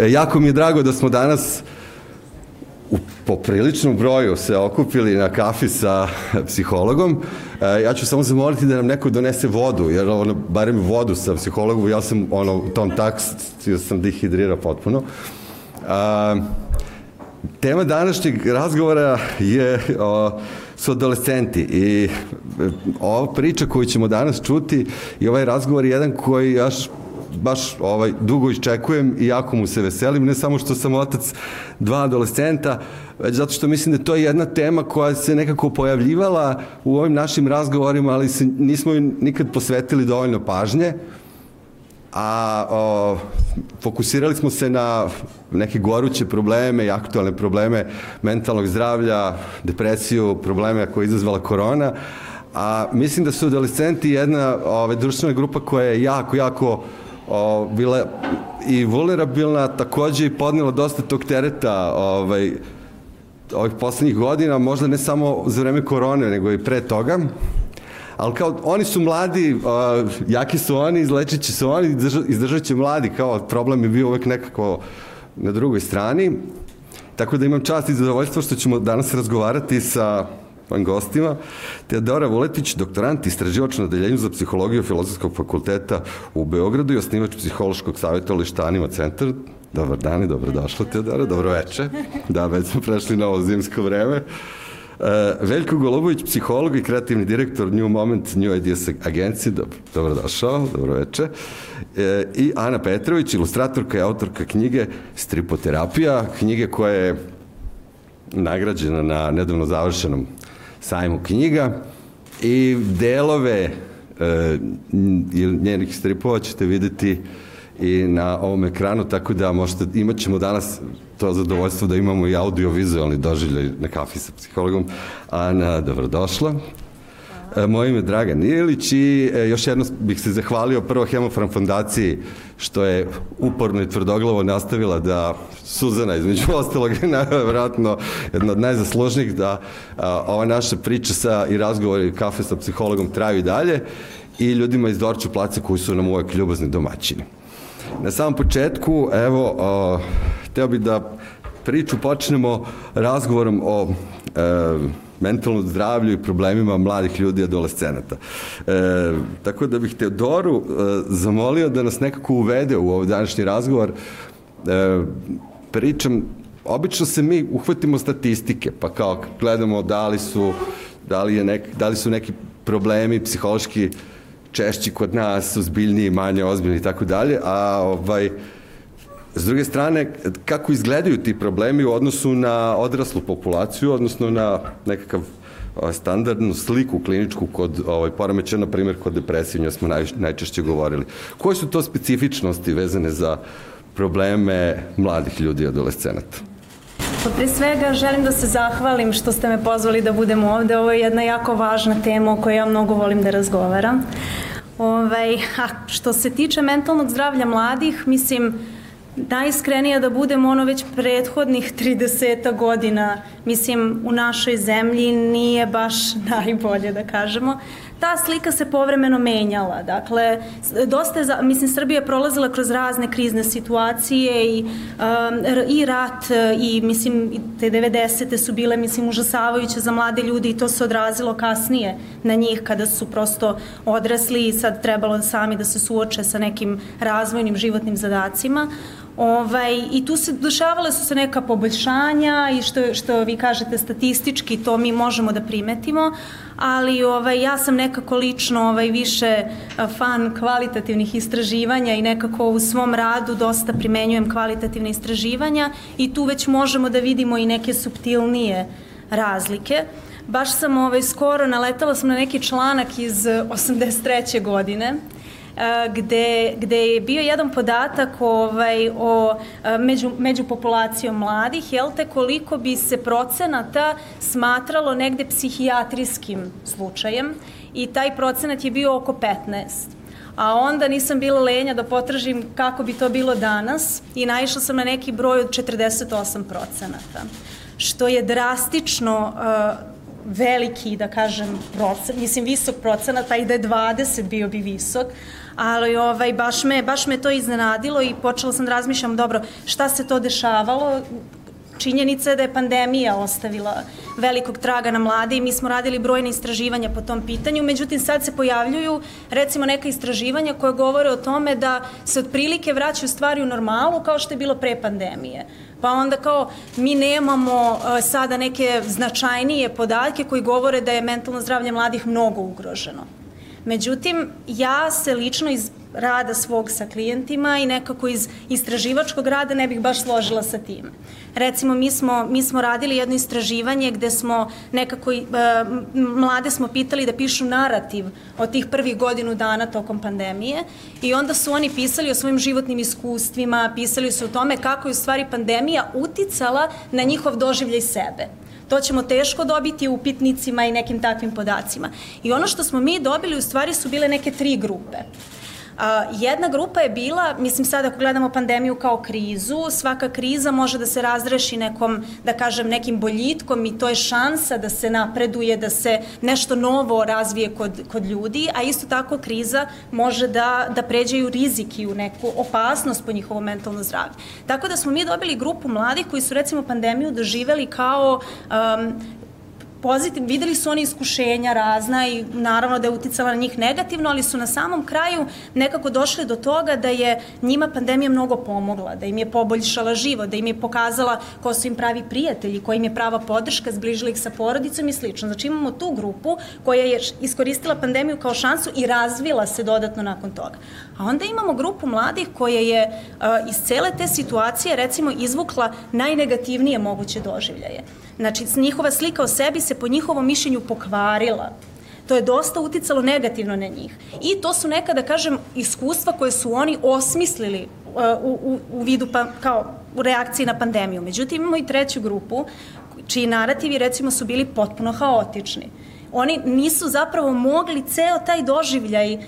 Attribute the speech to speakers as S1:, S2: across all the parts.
S1: E, jako mi je drago da smo danas u popriličnom broju se okupili na kafi sa psihologom. E, ja ću samo zamoliti da nam neko donese vodu, jer ono, barem vodu sa psihologom, ja sam ono, u tom takstu sam dihidrirao potpuno. E, tema današnjeg razgovora je o, su adolescenti i ova priča koju ćemo danas čuti i ovaj razgovor je jedan koji jaš baš ovaj, dugo iščekujem i jako mu se veselim, ne samo što sam otac dva adolescenta, već zato što mislim da to je jedna tema koja se nekako pojavljivala u ovim našim razgovorima, ali se, nismo nikad posvetili dovoljno pažnje, a o, fokusirali smo se na neke goruće probleme i aktualne probleme mentalnog zdravlja, depresiju, probleme koje je izazvala korona, a mislim da su adolescenti jedna ove, društvena grupa koja je jako, jako o, bila i vulnerabilna, takođe i podnela dosta tog tereta ovaj, ovih poslednjih godina, možda ne samo za vreme korone, nego i pre toga. Ali kao, oni su mladi, uh, jaki su oni, izlečit će se oni, izdržat će mladi, kao problem je bio uvek nekako na drugoj strani. Tako da imam čast i zadovoljstvo što ćemo danas razgovarati sa gostima. Teodora Vuletić, doktorant istraživač na deljenju za psihologiju Filozofskog fakulteta u Beogradu i osnivač psihološkog savjeta Lištanima centar. Dobar dan i dobrodošla Teodora, dobro veče. Da, već smo prešli na ovo zimsko vreme. Uh, Veljko Golubović, psiholog i kreativni direktor New Moment New Ideas agencije, dobro, dobrodošao, dobro veče. Uh, I Ana Petrović, ilustratorka i autorka knjige Stripoterapija, knjige koja je nagrađena na nedavno završenom sajmu knjiga i delove e, njenih stripova ćete videti i na ovom ekranu, tako da možete, imat ćemo danas to zadovoljstvo da imamo i audio-vizualni doživljaj na kafi sa psihologom. Ana, dobrodošla. E, moje ime je Dragan Ilić i e, još jedno bih se zahvalio prvo Hemofarm fondaciji što je uporno i tvrdoglavo nastavila da Suzana između ostalog je najvjerojatno jedna od najzaslužnijih da ova naša priča sa i razgovor i kafe sa psihologom traju i dalje i ljudima iz Dorču Placa koji su nam uvek ljubazni domaćini. Na samom početku, evo, a, teo bih da priču počnemo razgovorom o e, mentalnom zdravlju i problemima mladih ljudi i adolescenata. E, tako da bih Teodoru e, zamolio da nas nekako uvede u ovaj današnji razgovor. E, pričam, obično se mi uhvatimo statistike, pa kao gledamo da li su, da li, je nek, da li su neki problemi psihološki češći kod nas, ozbiljniji, manje ozbiljni i tako dalje, a ovaj, S druge strane, kako izgledaju ti problemi u odnosu na odraslu populaciju, odnosno na nekakav standardnu sliku kliničku kod ovaj, poremeća, na primjer, kod depresije, njoj smo naj, najčešće govorili. Koje su to specifičnosti vezane za probleme mladih ljudi i adolescenata?
S2: Pa pre svega želim da se zahvalim što ste me pozvali da budem ovde. Ovo je jedna jako važna tema o kojoj ja mnogo volim da razgovaram. Ovaj, a što se tiče mentalnog zdravlja mladih, mislim, najiskrenija da budemo ono već prethodnih 30 godina, mislim, u našoj zemlji nije baš najbolje da kažemo. Ta slika se povremeno menjala. Dakle, dosta je, mislim, Srbija je prolazila kroz razne krizne situacije i, um, i rat i, mislim, te 90. su bile, mislim, užasavajuće za mlade ljudi i to se odrazilo kasnije na njih kada su prosto odrasli i sad trebalo sami da se suoče sa nekim razvojnim životnim zadacima. Ovaj, I tu se dešavale su se neka poboljšanja i što, što vi kažete statistički to mi možemo da primetimo, ali ovaj, ja sam nekako lično ovaj, više fan kvalitativnih istraživanja i nekako u svom radu dosta primenjujem kvalitativne istraživanja i tu već možemo da vidimo i neke subtilnije razlike. Baš sam ovaj, skoro naletala sam na neki članak iz 83. godine gde, gde je bio jedan podatak ovaj, o među, među populacijom mladih, jel te, koliko bi se procenata smatralo negde psihijatrijskim slučajem i taj procenat je bio oko 15 a onda nisam bila lenja da potražim kako bi to bilo danas i naišla sam na neki broj od 48 procenata, što je drastično uh, veliki, da kažem, procen, mislim visok procenat, pa i da je 20 bio bi visok, ali ovaj, baš, me, baš me to iznenadilo i počela sam da razmišljam, dobro, šta se to dešavalo, Činjenica je da je pandemija ostavila velikog traga na mlade i mi smo radili brojne istraživanja po tom pitanju, međutim sad se pojavljuju recimo neka istraživanja koje govore o tome da se otprilike vraćaju stvari u normalu kao što je bilo pre pandemije. Pa onda kao mi nemamo uh, sada neke značajnije podatke koji govore da je mentalno zdravlje mladih mnogo ugroženo. Međutim, ja se lično iz rada svog sa klijentima i nekako iz istraživačkog rada ne bih baš složila sa tim. Recimo, mi smo, mi smo radili jedno istraživanje gde smo nekako, e, mlade smo pitali da pišu narativ o tih prvih godinu dana tokom pandemije i onda su oni pisali o svojim životnim iskustvima, pisali su o tome kako je u stvari pandemija uticala na njihov doživljaj sebe. To ćemo teško dobiti u upitnicima i nekim takvim podacima. I ono što smo mi dobili u stvari su bile neke tri grupe. Jedna grupa je bila, mislim sad ako gledamo pandemiju kao krizu, svaka kriza može da se razreši nekom, da kažem, nekim boljitkom i to je šansa da se napreduje, da se nešto novo razvije kod, kod ljudi, a isto tako kriza može da, da pređe u rizik i u neku opasnost po njihovo mentalno zdravlje. Tako da smo mi dobili grupu mladih koji su recimo pandemiju doživeli kao um, pozitiv, videli su oni iskušenja razna i naravno da je uticala na njih negativno, ali su na samom kraju nekako došli do toga da je njima pandemija mnogo pomogla, da im je poboljšala život, da im je pokazala ko su im pravi prijatelji, ko im je prava podrška, zbližila ih sa porodicom i slično. Znači imamo tu grupu koja je iskoristila pandemiju kao šansu i razvila se dodatno nakon toga. A onda imamo grupu mladih koja je iz cele te situacije recimo izvukla najnegativnije moguće doživljaje. Znači, njihova slika o sebi se po njihovom mišljenju pokvarila. To je dosta uticalo negativno na njih. I to su neka, da kažem, iskustva koje su oni osmislili uh, u, u, u vidu pa, kao u reakciji na pandemiju. Međutim, imamo i treću grupu čiji narativi recimo su bili potpuno haotični. Oni nisu zapravo mogli ceo taj doživljaj uh,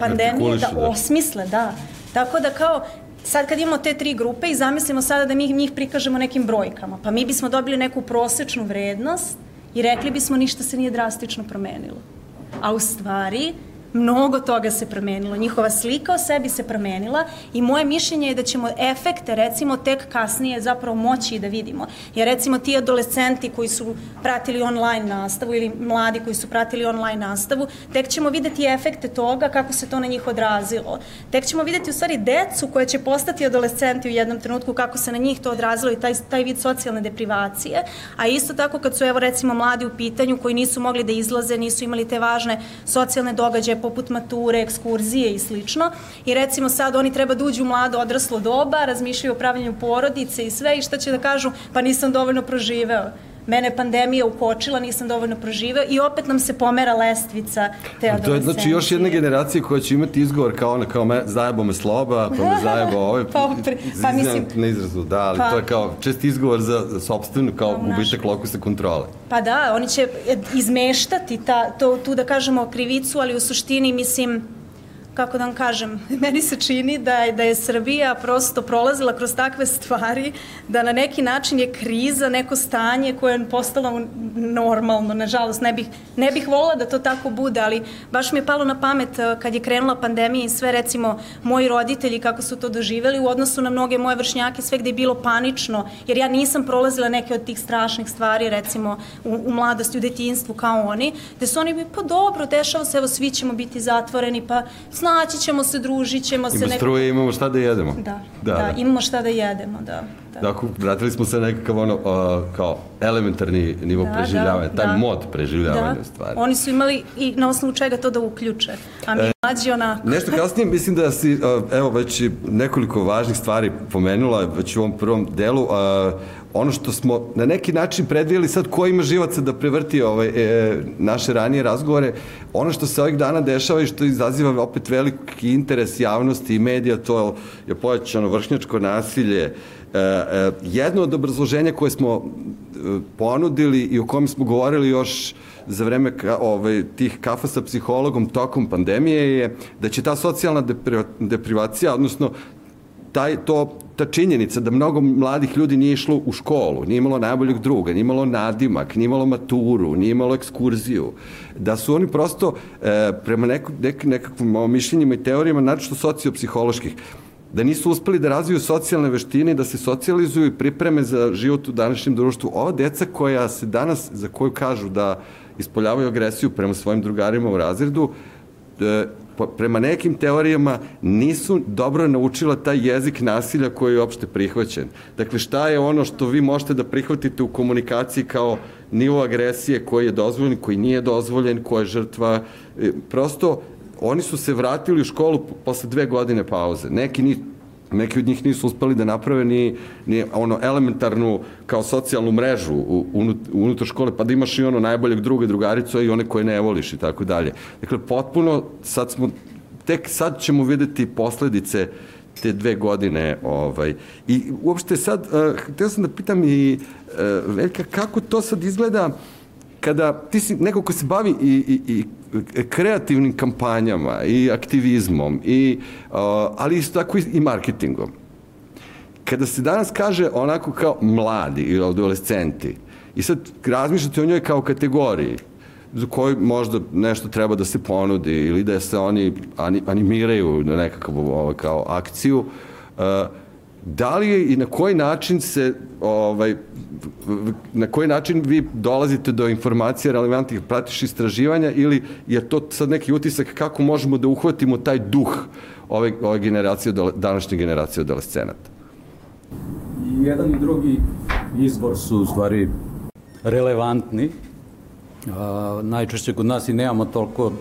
S2: pandemije da, da osmisle, da. Tako da kao Sad kad imamo te tri grupe i zamislimo sada da mi njih prikažemo nekim brojkama, pa mi bismo dobili neku prosečnu vrednost i rekli bismo ništa se nije drastično promenilo. A u stvari mnogo toga se promenilo. Njihova slika o sebi se promenila i moje mišljenje je da ćemo efekte recimo tek kasnije zapravo moći da vidimo. Jer recimo ti adolescenti koji su pratili online nastavu ili mladi koji su pratili online nastavu, tek ćemo videti efekte toga kako se to na njih odrazilo. Tek ćemo videti u stvari decu koja će postati adolescenti u jednom trenutku kako se na njih to odrazilo i taj, taj vid socijalne deprivacije, a isto tako kad su evo recimo mladi u pitanju koji nisu mogli da izlaze, nisu imali te važne socijalne događaje poput mature, ekskurzije i slično. I recimo sad oni treba da uđu u mlado odraslo doba, razmišljaju o pravljenju porodice i sve i šta će da kažu, pa nisam dovoljno proživeo mene pandemija ukočila, nisam dovoljno proživeo i opet nam se pomera lestvica te adolescencije.
S1: To je znači još jedna generacija koja će imati izgovor kao ona, kao me, zajebo me sloba, pa me zajebo ove, pa, pre, pa mislim, na izrazu, da, ali pa, to je kao čest izgovor za, za sobstvenu, kao pa, gubitak lokusa kontrole.
S2: Pa da, oni će izmeštati ta, to, tu da kažemo krivicu, ali u suštini, mislim, kako da vam kažem, meni se čini da, je, da je Srbija prosto prolazila kroz takve stvari, da na neki način je kriza neko stanje koje je postalo normalno, nažalost, ne bih, ne bih volila da to tako bude, ali baš mi je palo na pamet eh, kad je krenula pandemija i sve, recimo, moji roditelji kako su to doživeli u odnosu na mnoge moje vršnjake, sve gde je bilo panično, jer ja nisam prolazila neke od tih strašnih stvari, recimo, u, u mladosti, u detinstvu kao oni, gde su oni, pa dobro, dešava se, evo, svi ćemo biti zatvoreni, pa snaći ćemo se, družit ćemo se.
S1: Ima struje, imamo šta da jedemo.
S2: Da, da, da, da. imamo šta da jedemo, da.
S1: Da. Dakle, vratili smo se nekakav ono, uh, kao elementarni nivo da, preživljavanja, da, taj da. mod preživljavanja da. stvari.
S2: Oni su imali i na osnovu čega to da uključe, a mi e, mlađi onako.
S1: Nešto kasnije, mislim da si, uh, evo, već nekoliko važnih stvari pomenula, već u ovom prvom delu, uh, ono što smo na neki način predvijeli sad ko ima živaca da prevrti ovaj, e, naše ranije razgovore, ono što se ovih dana dešava i što izaziva opet veliki interes javnosti i medija, to je pojačano vršnjačko nasilje, jedno od obrazloženja koje smo e, ponudili i o kom smo govorili još za vreme ka, ovaj, tih kafa sa psihologom tokom pandemije je da će ta socijalna deprivacija, odnosno taj, to, ta činjenica da mnogo mladih ljudi nije išlo u školu, nije imalo najboljeg druga, nije imalo nadimak, nije imalo maturu, nije imalo ekskurziju, da su oni prosto e, prema neko, nek, nekakvim mišljenjima i teorijama, naročito sociopsiholoških, da nisu uspeli da razviju socijalne veštine i da se socijalizuju i pripreme za život u današnjem društvu. Ova deca koja se danas, za koju kažu da ispoljavaju agresiju prema svojim drugarima u razredu, e, prema nekim teorijama nisu dobro naučila taj jezik nasilja koji je opšte prihvaćen. Dakle, šta je ono što vi možete da prihvatite u komunikaciji kao nivo agresije koji je dozvoljen, koji nije dozvoljen, koja je žrtva. E, prosto, oni su se vratili u školu posle dve godine pauze. Neki ni, neki od njih nisu uspeli da naprave ni, ni ono elementarnu kao socijalnu mrežu u, unut, unutar škole, pa da imaš i ono najboljeg druga drugaricu i one koje ne voliš i tako dalje. Dakle, potpuno sad smo, tek sad ćemo videti posledice te dve godine. Ovaj. I uopšte sad, uh, htio sam da pitam i uh, Veljka, kako to sad izgleda kada ti si neko ko se bavi i, i, i kreativnim kampanjama i aktivizmom, i, uh, ali isto tako i marketingom. Kada se danas kaže onako kao mladi ili adolescenti, i sad razmišljate o njoj kao kategoriji, za koju možda nešto treba da se ponudi ili da se oni animiraju na nekakav ovaj, kao akciju, uh, da li je i na koji način se ovaj na koji način vi dolazite do informacija relevantnih pratiš istraživanja ili je to sad neki utisak kako možemo da uhvatimo taj duh ove, ove generacije, današnje generacije adolescenata?
S3: Jedan i drugi izbor su u stvari relevantni. A, najčešće kod nas i nemamo toliko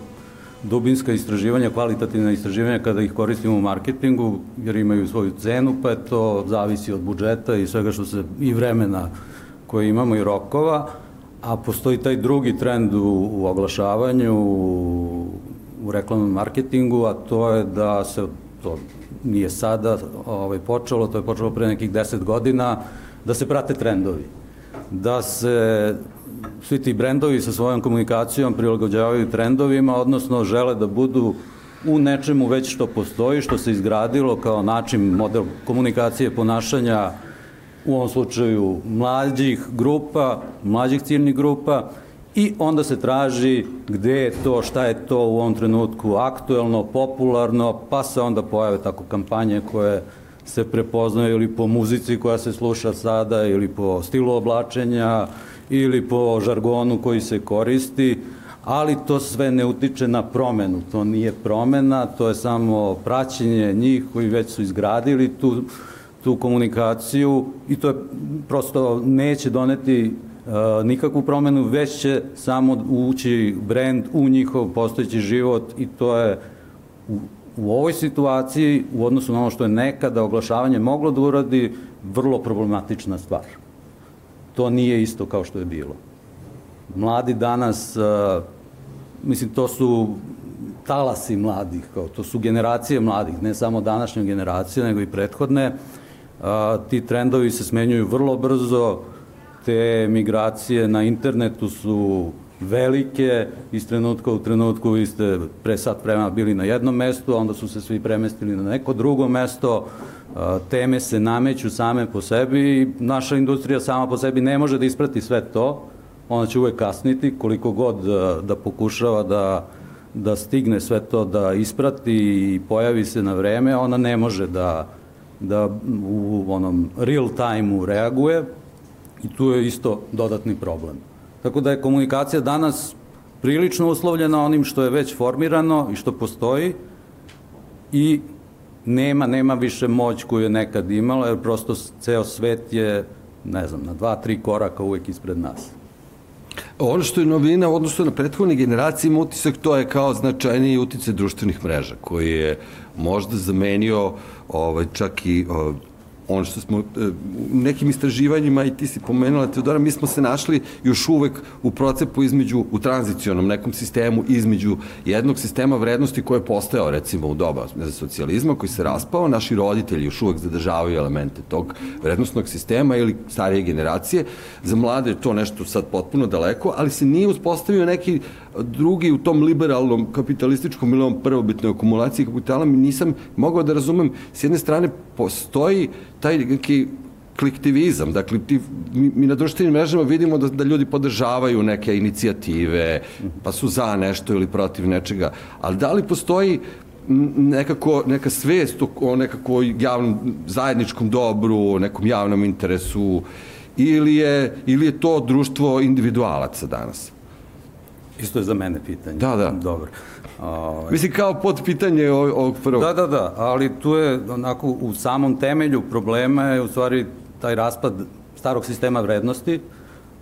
S3: dubinska istraživanja, kvalitativna istraživanja kada ih koristimo u marketingu, jer imaju svoju cenu, pa to zavisi od budžeta i svega što se i vremena koje imamo i rokova, a postoji taj drugi trend u, u oglašavanju, u, u reklamnom marketingu, a to je da se, to nije sada ovaj, počelo, to je počelo pre nekih deset godina, da se prate trendovi da se svi ti brendovi sa svojom komunikacijom prilagođavaju trendovima, odnosno žele da budu u nečemu već što postoji, što se izgradilo kao način, model komunikacije, ponašanja, u ovom slučaju mlađih grupa, mlađih ciljnih grupa, i onda se traži gde je to, šta je to u ovom trenutku aktuelno, popularno, pa se onda pojave tako kampanje koje se prepoznaju ili po muzici koja se sluša sada, ili po stilu oblačenja, ili po žargonu koji se koristi, ali to sve ne utiče na promenu. To nije promena, to je samo praćenje njih koji već su izgradili tu, tu komunikaciju i to je prosto neće doneti uh, nikakvu promenu, već će samo ući brend u njihov postojeći život i to je u, u ovoj situaciji, u odnosu na ono što je nekada oglašavanje moglo da uradi, vrlo problematična stvar to nije isto kao što je bilo. Mladi danas, uh, mislim, to su talasi mladih, kao, to su generacije mladih, ne samo današnja generacija, nego i prethodne. Uh, ti trendovi se smenjuju vrlo brzo, te migracije na internetu su velike, iz trenutka u trenutku vi ste pre sat vremena bili na jednom mestu, onda su se svi premestili na neko drugo mesto, teme se nameću same po sebi i naša industrija sama po sebi ne može da isprati sve to, ona će uvek kasniti koliko god da, pokušava da, da stigne sve to da isprati i pojavi se na vreme, ona ne može da, da u onom real time-u reaguje i tu je isto dodatni problem. Tako da je komunikacija danas prilično uslovljena onim što je već formirano i što postoji i nema, nema više moć koju je nekad imala, jer prosto ceo svet je, ne znam, na dva, tri koraka uvek ispred nas.
S1: Ono što je novina odnosno na prethodne generacije ima utisak, to je kao značajniji utice društvenih mreža, koji je možda zamenio ovaj, čak i ovaj, ono što smo e, u nekim istraživanjima i ti si pomenula Teodora, mi smo se našli još uvek u procepu između, u tranzicionom nekom sistemu između jednog sistema vrednosti koje je postao recimo u doba socijalizma koji se raspao, naši roditelji još uvek zadržavaju elemente tog vrednostnog sistema ili starije generacije, za mlade je to nešto sad potpuno daleko, ali se nije uspostavio neki drugi u tom liberalnom kapitalističkom ili ovom prvobitnoj akumulaciji kapitala, mi nisam mogao da razumem, s jedne strane postoji taj neki kliktivizam, dakle ti, mi, mi na društvenim mrežama vidimo da, da ljudi podržavaju neke inicijative, pa su za nešto ili protiv nečega, ali da li postoji nekako, neka svest o, o nekako javnom, zajedničkom dobru, o nekom javnom interesu, ili je, ili je to društvo individualaca danas?
S3: Isto je za mene pitanje.
S1: Da, da.
S3: Dobro.
S1: Ovaj. Mislim kao pod pitanje ovog prvog.
S3: Da, da, da, ali tu je onako u samom temelju problema je u stvari taj raspad starog sistema vrednosti,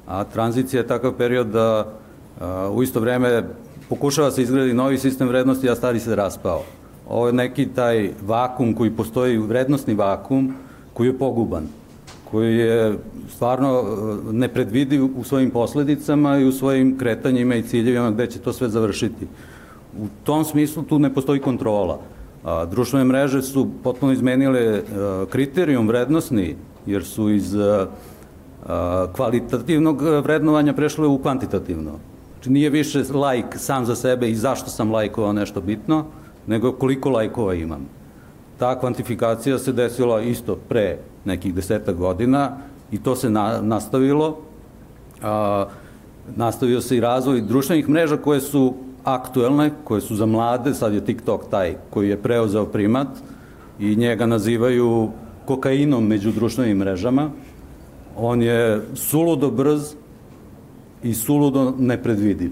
S3: a tranzicija je takav period da a, u isto vreme pokušava se izgradi novi sistem vrednosti, a stari se raspao. Ovo je neki taj vakum koji postoji, vrednostni vakum, koji je poguban koji je stvarno nepredvidiv u svojim posledicama i u svojim kretanjima i ciljevima gde će to sve završiti. U tom smislu tu ne postoji kontrola. A, društvene mreže su potpuno izmenile a, e, kriterijum vrednostni, jer su iz a, a, kvalitativnog vrednovanja prešle u kvantitativno. Znači nije više lajk sam za sebe i zašto sam lajkovao nešto bitno, nego koliko lajkova imam. Ta kvantifikacija se desila isto pre nekih deseta godina i to se na, nastavilo. A, nastavio se i razvoj društvenih mreža koje su aktuelne, koje su za mlade, sad je TikTok taj koji je preuzeo primat i njega nazivaju kokainom među društvenim mrežama. On je suludo brz i suludo nepredvidiv.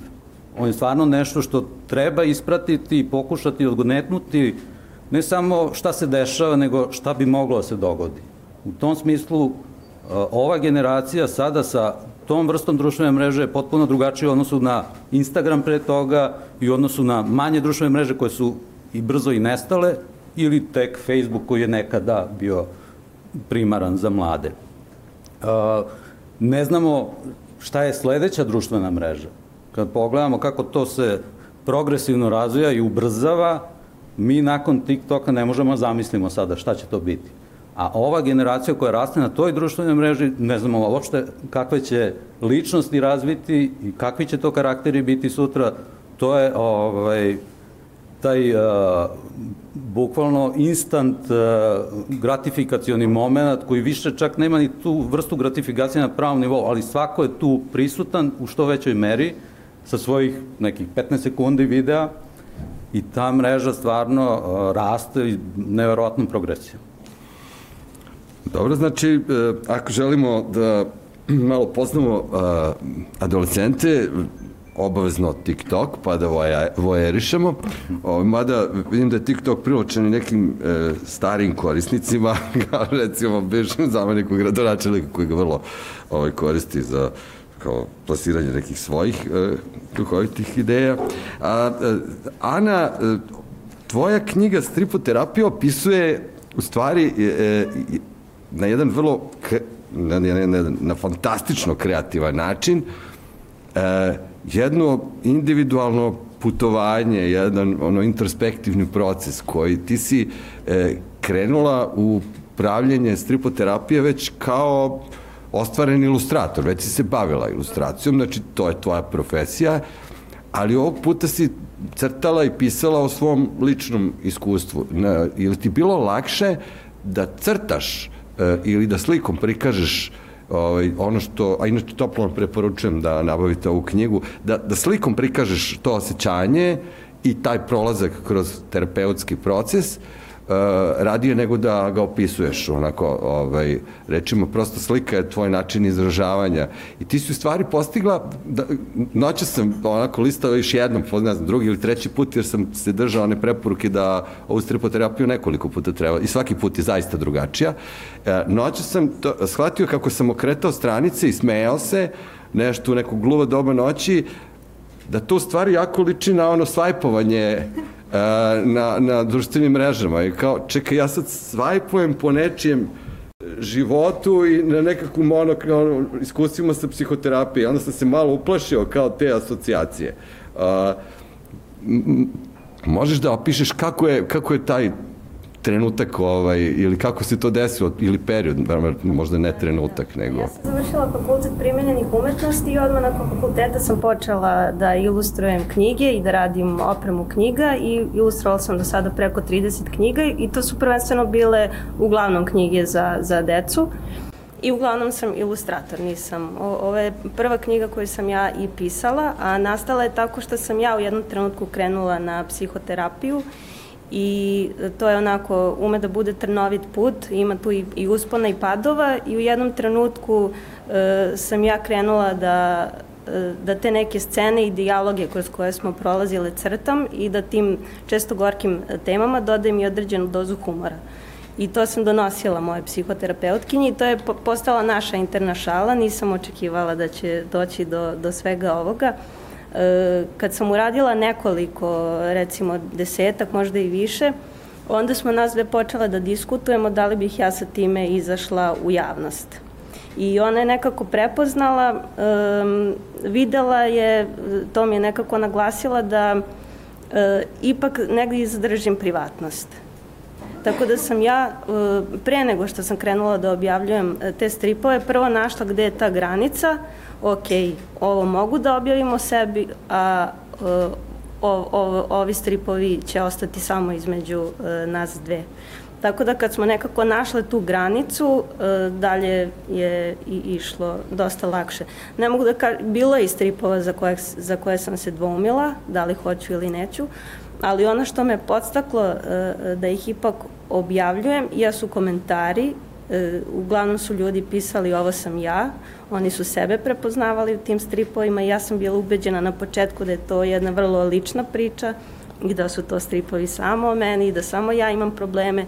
S3: On je stvarno nešto što treba ispratiti i pokušati odgonetnuti ne samo šta se dešava, nego šta bi moglo da se dogodi. U tom smislu, e, ova generacija sada sa tom vrstom društvene mreže je potpuno drugačija u odnosu na Instagram pre toga i u odnosu na manje društvene mreže koje su i brzo i nestale ili tek Facebook koji je nekada bio primaran za mlade. E, ne znamo šta je sledeća društvena mreža. Kad pogledamo kako to se progresivno razvija i ubrzava, mi nakon TikToka ne možemo da zamislimo sada šta će to biti. A ova generacija koja raste na toj društvenoj mreži, ne znamo uopšte kakve će ličnosti razviti i kakvi će to karakteri biti sutra, to je ovaj, taj uh, bukvalno instant uh, gratifikacioni moment koji više čak nema ni tu vrstu gratifikacije na pravom nivou, ali svako je tu prisutan u što većoj meri sa svojih nekih 15 sekundi videa i ta mreža stvarno uh, raste neverovatnom progresijom.
S1: Dobro, znači, e, ako želimo da malo poznamo uh, adolescente, obavezno TikTok, pa da vojerišemo. Mada vidim da je TikTok priločen nekim e, starim korisnicima, kao recimo bivšem zameniku gradonačelika koji ga vrlo ovaj, koristi za kao plasiranje nekih svojih e, duhovitih ideja. A, e, Ana, e, tvoja knjiga Stripoterapija opisuje u stvari e, e, na jedan vrlo na, na, na, na fantastično kreativan način e, jedno individualno putovanje, jedan ono introspektivni proces koji ti si e, krenula u pravljenje stripoterapije već kao ostvaren ilustrator, već si se bavila ilustracijom, znači to je tvoja profesija, ali ovog puta si crtala i pisala o svom ličnom iskustvu. Na, ili ti bilo lakše da crtaš ili da slikom prikažeš ovaj, ono što, a inače toplo preporučujem da nabavite ovu knjigu, da, da slikom prikažeš to osjećanje i taj prolazak kroz terapeutski proces, Uh, radije nego da ga opisuješ onako ovaj rečimo prosto slika je tvoj način izražavanja. I ti si u stvari postigla da noće sam onako listao još jednom ne znam drugi ili treći put jer sam se držao one preporuke da ovu stripoterapiju nekoliko puta treba i svaki put je zaista drugačija. Uh, noće sam to, shvatio kako sam okretao stranice i smejao se nešto u neko gluvo doba noći da to stvari jako liči na ono svajpovanje na, na društvenim mrežama i kao, čekaj, ja sad svajpujem po nečijem životu i na nekakvom ono, ono, iskustvima sa psihoterapije. Onda sam se malo uplašio kao te asocijacije. A, možeš da opišeš kako je, kako je taj trenutak ovaj, ili kako se to desilo, ili period, možda ne trenutak, nego...
S4: Ja sam završila fakultet primenjenih umetnosti i odmah nakon fakulteta sam počela da ilustrujem knjige i da radim opremu knjiga i ilustrovala sam do sada preko 30 knjiga i to su prvenstveno bile uglavnom knjige za, za decu. I uglavnom sam ilustrator, nisam. O, ovo je prva knjiga koju sam ja i pisala, a nastala je tako što sam ja u jednom trenutku krenula na psihoterapiju i to je onako, ume da bude trnovit put, ima tu i, i uspona i padova i u jednom trenutku e, sam ja krenula da e, da te neke scene i dijaloge kroz koje smo prolazile crtam i da tim često gorkim temama dodajem i određenu dozu humora. I to sam donosila moje psihoterapeutkinji i to je postala naša interna šala, nisam očekivala da će doći do, do svega ovoga. Kad sam uradila nekoliko, recimo desetak, možda i više, onda smo nas dve počela da diskutujemo da li bih ja sa time izašla u javnost. I ona je nekako prepoznala, um, videla je, to mi je nekako naglasila da uh, ipak negdje zadržim privatnost. Tako da sam ja, pre nego što sam krenula da objavljujem te stripove, prvo našla gde je ta granica, ok, ovo mogu da objavimo sebi, a uh, o, o, ovi stripovi će ostati samo između nas dve. Tako da kad smo nekako našle tu granicu, dalje je i išlo dosta lakše. Ne mogu da kažem, bilo je i stripova za koje, za koje sam se dvoumila, da li hoću ili neću, ali ono što me podstaklo uh, da ih ipak objavljujem jesu komentari E, uglavnom su ljudi pisali ovo sam ja, oni su sebe prepoznavali u tim stripovima i ja sam bila ubeđena na početku da je to jedna vrlo lična priča i da su to stripovi samo o meni i da samo ja imam probleme,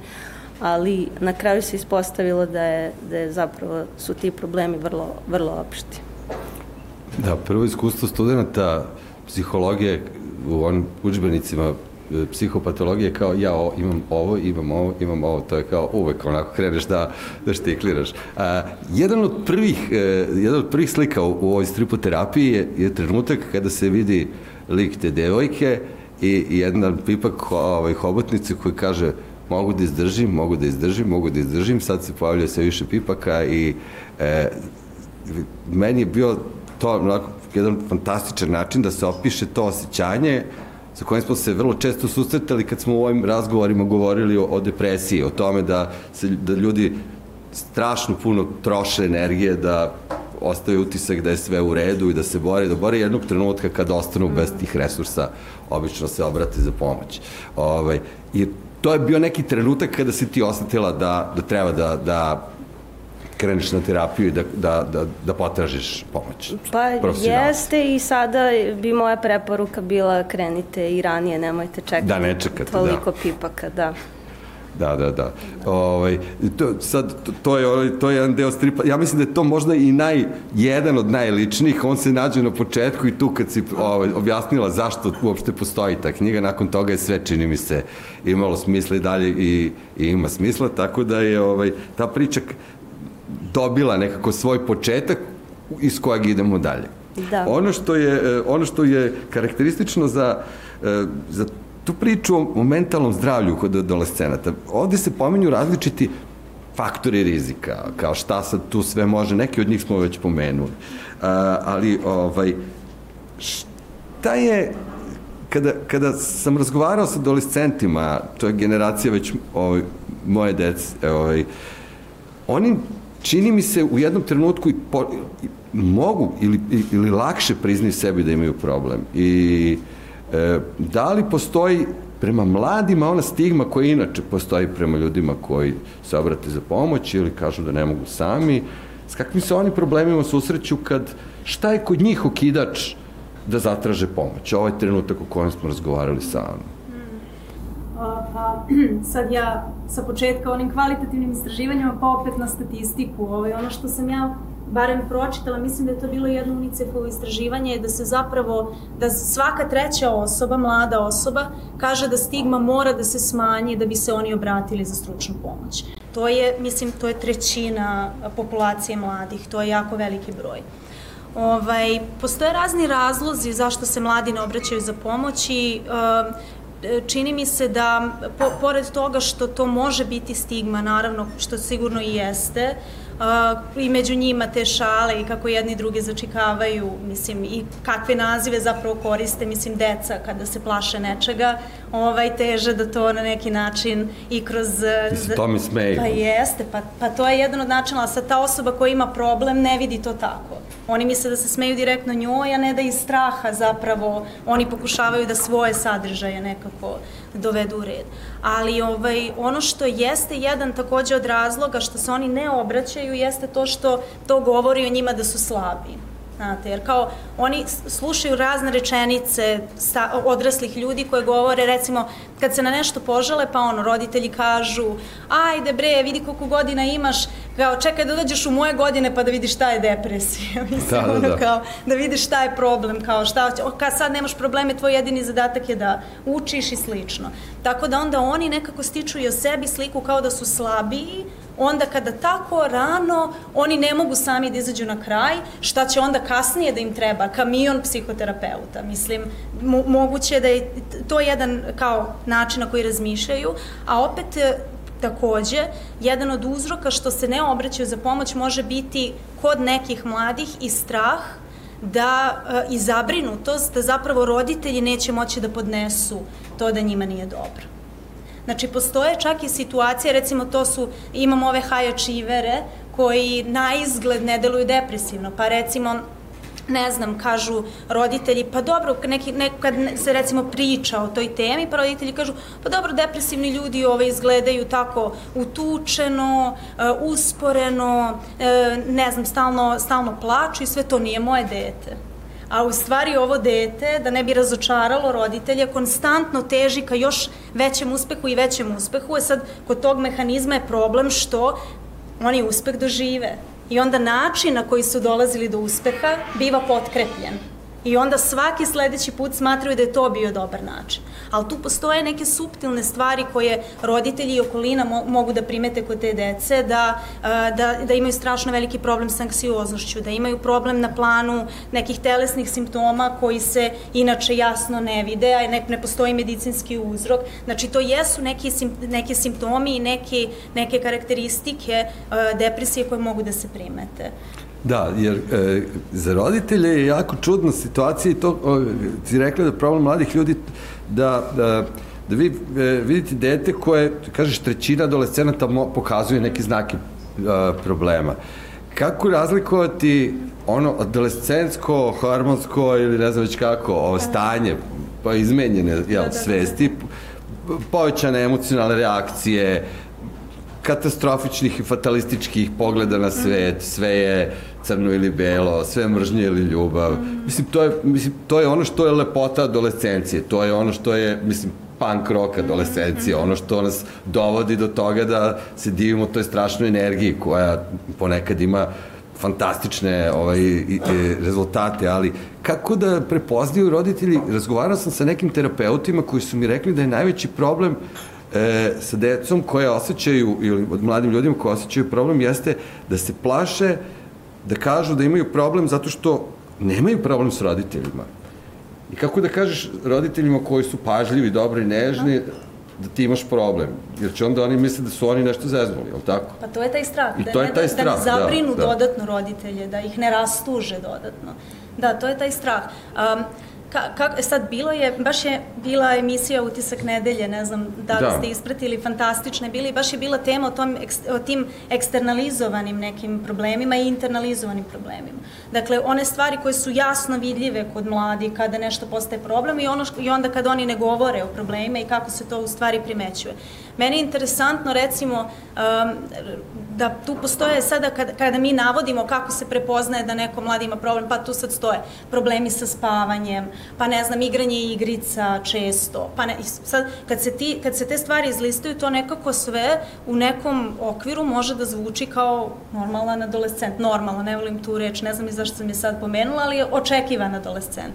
S4: ali na kraju se ispostavilo da je, da je zapravo su ti problemi vrlo, vrlo opšti.
S1: Da, prvo iskustvo studenta psihologije u onim učbenicima psihopatologije kao ja o, imam ovo, imam ovo, imam ovo, to je kao uvek onako kreneš da, da štikliraš. A, jedan od prvih, e, jedan od prvih slika u, u ovoj stripoterapiji je, je trenutak kada se vidi lik te devojke i, i jedna ipak ovaj, hobotnice koji kaže mogu da izdržim, mogu da izdržim, mogu da izdržim, sad se pojavlja sve više pipaka i e, meni je bio to onako jedan fantastičan način da se opiše to osjećanje sa kojim smo se vrlo često susretali kad smo u ovim razgovorima govorili o, o depresiji, o tome da, se, da ljudi strašno puno troše energije da ostaje utisak da je sve u redu i da se bore, da bore jednog trenutka kad ostanu bez tih resursa, obično se obrate za pomoć. Ovaj, I to je bio neki trenutak kada si ti osetila da, da treba da, da kreneš na terapiju i da, da, da, da potražiš pomoć?
S4: Pa jeste i sada bi moja preporuka bila krenite i ranije, nemojte čekati
S1: da, ne čekate,
S4: toliko da. pipaka, da.
S1: Da, da, da. Ovaj, to, sad, to, to, je, to je jedan deo stripa. Ja mislim da je to možda i naj, jedan od najličnijih. On se nađe na početku i tu kad si ovaj, objasnila zašto uopšte postoji ta knjiga, nakon toga je sve, čini mi se, imalo smisla i dalje i, i ima smisla, tako da je ovaj, ta priča dobila nekako svoj početak iz kojeg idemo dalje.
S4: Da.
S1: Ono što je, e, ono što je karakteristično za, e, za tu priču o mentalnom zdravlju kod adolescenata, ovde se pominju različiti faktori rizika, kao šta sad tu sve može, neki od njih smo već pomenuli. A, ali, ovaj, šta je, kada, kada sam razgovarao sa adolescentima, to je generacija već ovaj, moje dece, ovaj, oni čini mi se u jednom trenutku i po, i mogu ili, ili lakše priznaju sebi da imaju problem. I e, da li postoji prema mladima ona stigma koja inače postoji prema ljudima koji se obrate za pomoć ili kažu da ne mogu sami, s kakvim se oni problemima susreću kad šta je kod njih okidač da zatraže pomoć? Ovo je trenutak o kojem smo razgovarali sa Anom
S2: pa sad ja sa početka onim kvalitativnim istraživanjima pa opet na statistiku. Ovaj, ono što sam ja barem pročitala, mislim da je to bilo jedno UNICEF-ovo istraživanje, da se zapravo, da svaka treća osoba, mlada osoba, kaže da stigma mora da se smanji da bi se oni obratili za stručnu pomoć. To je, mislim, to je trećina populacije mladih, to je jako veliki broj. Ovaj, postoje razni razlozi zašto se mladi ne obraćaju za pomoć i uh, čini mi se da, po, pored toga što to može biti stigma, naravno, što sigurno i jeste, uh, i među njima te šale i kako jedni druge začikavaju, mislim, i kakve nazive zapravo koriste, mislim, deca kada se plaše nečega, ovaj, teže da to na neki način i kroz...
S1: Ti se to mi smeju.
S2: Pa jeste, pa, pa to je jedan od načina, a sad ta osoba koja ima problem ne vidi to tako. Oni misle da se smeju direktno njoj, a ne da iz straha zapravo oni pokušavaju da svoje sadržaje nekako dovedu u red. Ali ovaj, ono što jeste jedan takođe od razloga što se oni ne obraćaju jeste to što to govori o njima da su slabi. Znate, jer kao oni slušaju razne rečenice sta, odraslih ljudi koje govore, recimo, kad se na nešto požale, pa ono, roditelji kažu, ajde bre, vidi koliko godina imaš, kao čekaj da dođeš u moje godine pa da vidiš šta je depresija. Mislim, da, da, da. kao, da vidiš šta je problem, kao šta, kad sad nemaš probleme, tvoj jedini zadatak je da učiš i slično. Tako da onda oni nekako stiču i o sebi sliku kao da su slabiji, onda kada tako rano oni ne mogu sami da izađu na kraj, šta će onda kasnije da im treba, kamion psihoterapeuta. Mislim, mo moguće da je to jedan kao način na koji razmišljaju, a opet e, takođe, jedan od uzroka što se ne obraćaju za pomoć može biti kod nekih mladih i strah da e, i zabrinutost da zapravo roditelji neće moći da podnesu to da njima nije dobro. Znači, postoje čak i situacije, recimo to su, imamo ove high achievere koji na izgled ne deluju depresivno, pa recimo ne znam, kažu roditelji, pa dobro, neki, nekad se recimo priča o toj temi, pa roditelji kažu, pa dobro, depresivni ljudi ove izgledaju tako utučeno, uh, usporeno, uh, ne znam, stalno, stalno plaču i sve to nije moje dete a u stvari ovo dete, da ne bi razočaralo roditelja, konstantno teži ka još većem uspehu i većem uspehu, a sad kod tog mehanizma je problem što oni uspeh dožive. I onda način na koji su dolazili do uspeha biva potkrepljen. I onda svaki sledeći put smatraju da je to bio dobar način. Ali tu postoje neke suptilne stvari koje roditelji i okolina mo mogu da primete kod te dece, da, da, da imaju strašno veliki problem sa anksioznošću, da imaju problem na planu nekih telesnih simptoma koji se inače jasno ne vide, a ne, ne postoji medicinski uzrok. Znači, to jesu neki, neke simptomi i neke, neke karakteristike depresije koje mogu da se primete.
S1: Da, jer e, za roditelje je jako čudna situacija i to, o, ti rekla da problem mladih ljudi da, da, da vi e, vidite dete koje, kažeš, trećina adolescenata pokazuje neki znake e, problema. Kako razlikovati ono adolescensko, hormonsko ili ne znam već kako, ovo stanje, pa izmenjene jel, da, da, da. svesti, povećane emocionalne reakcije, katastrofičnih i fatalističkih pogleda na svet, sve je crno ili belo, sve mržnje ili ljubav. Mislim, to je, mislim, to je ono što je lepota adolescencije, to je ono što je, mislim, punk rock adolescencije, ono što nas dovodi do toga da se divimo toj strašnoj energiji koja ponekad ima fantastične ovaj, i, i, rezultate, ali kako da prepoznaju roditelji, razgovarao sam sa nekim terapeutima koji su mi rekli da je najveći problem e, sa decom koje osjećaju, ili od mladim ljudima koji osjećaju problem, jeste da se plaše da kažu da imaju problem zato što nemaju problem s roditeljima. I kako da kažeš roditeljima koji su pažljivi, dobri, nežni, da ti imaš problem, jer će onda oni misle da su oni nešto zeznuli, je li tako?
S2: Pa to je taj strah,
S1: I
S2: da,
S1: to je taj
S2: da,
S1: strah,
S2: da ne zabrinu da, dodatno roditelje, da ih ne rastuže dodatno. Da, to je taj strah. Um, Ka, ka, sad bilo je, baš je bila emisija Utisak nedelje, ne znam da li da. ste ispratili, fantastične bili, baš je bila tema o, tom, o tim eksternalizovanim nekim problemima i internalizovanim problemima. Dakle, one stvari koje su jasno vidljive kod mladi kada nešto postaje problem i, ono, i onda kada oni ne govore o problemima i kako se to u stvari primećuje. Meni je interesantno recimo um, da tu postoje sada kada, kada mi navodimo kako se prepoznaje da neko mladi ima problem, pa tu sad stoje problemi sa spavanjem, pa ne znam, igranje igrica često, pa ne, sad kad se, ti, kad se te stvari izlistaju, to nekako sve u nekom okviru može da zvuči kao normalan adolescent, normalan, ne volim tu reč, ne znam i zašto sam je sad pomenula, ali očekivan adolescent.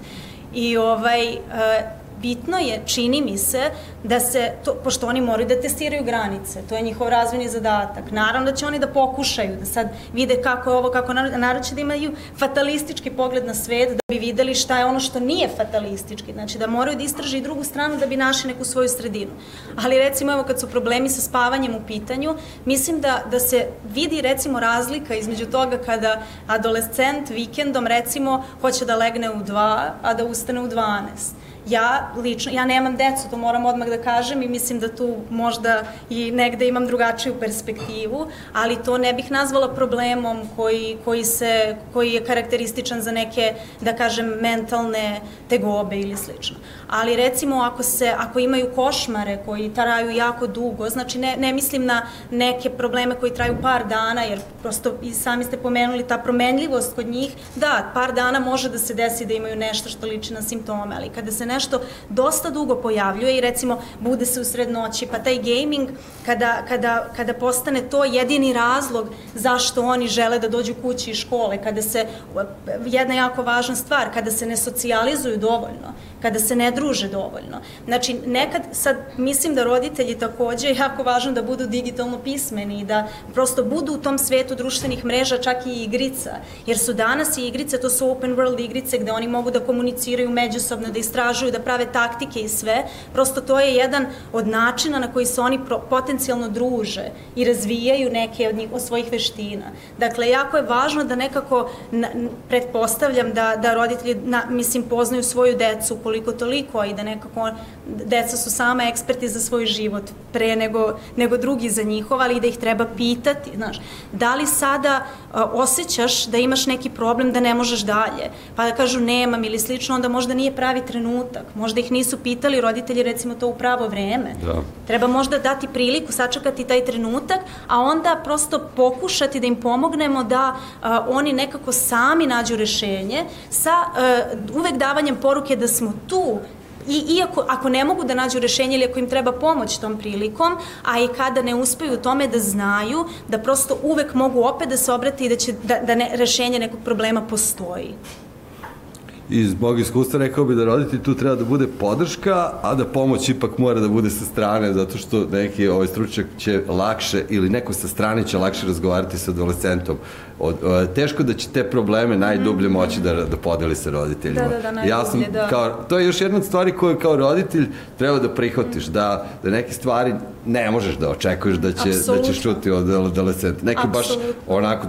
S2: I ovaj, uh, bitno je, čini mi se, da se, to, pošto oni moraju da testiraju granice, to je njihov razvojni zadatak. Naravno da će oni da pokušaju, da sad vide kako je ovo, kako narod će da imaju fatalistički pogled na svet, da bi videli šta je ono što nije fatalistički, znači da moraju da istraže i drugu stranu da bi našli neku svoju sredinu. Ali recimo evo kad su problemi sa spavanjem u pitanju, mislim da, da se vidi recimo razlika između toga kada adolescent vikendom recimo hoće da legne u 2, a da ustane u 12 ja lično, ja nemam decu, to moram odmah da kažem i mislim da tu možda i negde imam drugačiju perspektivu, ali to ne bih nazvala problemom koji, koji, se, koji je karakterističan za neke, da kažem, mentalne tegobe ili slično. Ali recimo ako, se, ako imaju košmare koji traju jako dugo, znači ne, ne mislim na neke probleme koji traju par dana, jer prosto i sami ste pomenuli ta promenljivost kod njih, da, par dana može da se desi da imaju nešto što liči na simptome, ali kada se nešto dosta dugo pojavljuje i recimo bude se u sred noći, pa taj gaming kada, kada, kada postane to jedini razlog zašto oni žele da dođu kući iz škole, kada se, jedna jako važna stvar, kada se ne socijalizuju dovoljno, kada se ne druže dovoljno. Znači, nekad, sad, mislim da roditelji takođe jako važno da budu digitalno pismeni i da prosto budu u tom svetu društvenih mreža, čak i igrica, jer su danas i igrice, to su open world igrice gde oni mogu da komuniciraju međusobno, da istražuju, da prave taktike i sve, prosto to je jedan od načina na koji se oni potencijalno druže i razvijaju neke od, njih, od svojih veština. Dakle, jako je važno da nekako, na, pretpostavljam da, da roditelji, na, mislim, poznaju svoju decu koliko toliko i da nekako deca su sama eksperti za svoj život pre nego, nego drugi za njihov, ali i da ih treba pitati, znaš, da li sada a, osjećaš da imaš neki problem da ne možeš dalje, pa da kažu nemam ili slično, onda možda nije pravi trenutak, možda ih nisu pitali roditelji recimo to u pravo vreme. Da. Treba možda dati priliku, sačekati taj trenutak, a onda prosto pokušati da im pomognemo da a, oni nekako sami nađu rešenje sa a, uvek davanjem poruke da smo tu I iako, ako ne mogu da nađu rešenje ili ako im treba pomoć tom prilikom, a i kada ne uspeju u tome da znaju da prosto uvek mogu opet da se obrati i da, će, da, da ne, rešenje nekog problema postoji
S1: iz mog iskustva rekao bi da roditelj tu treba da bude podrška, a da pomoć ipak mora da bude sa strane, zato što neki ovaj stručnjak će lakše, ili neko sa strane će lakše razgovarati sa adolescentom. Od, o, teško da će te probleme najdublje moći da, da podeli sa roditeljima.
S2: Da, da, da, najdublje,
S1: ja sam, da. Kao, to je još jedna od stvari koju kao roditelj treba da prihvatiš, da, da neke stvari ne možeš da očekuješ da će, Absolutno. da će čuti od adolescenta. Neke Absolutno. baš onako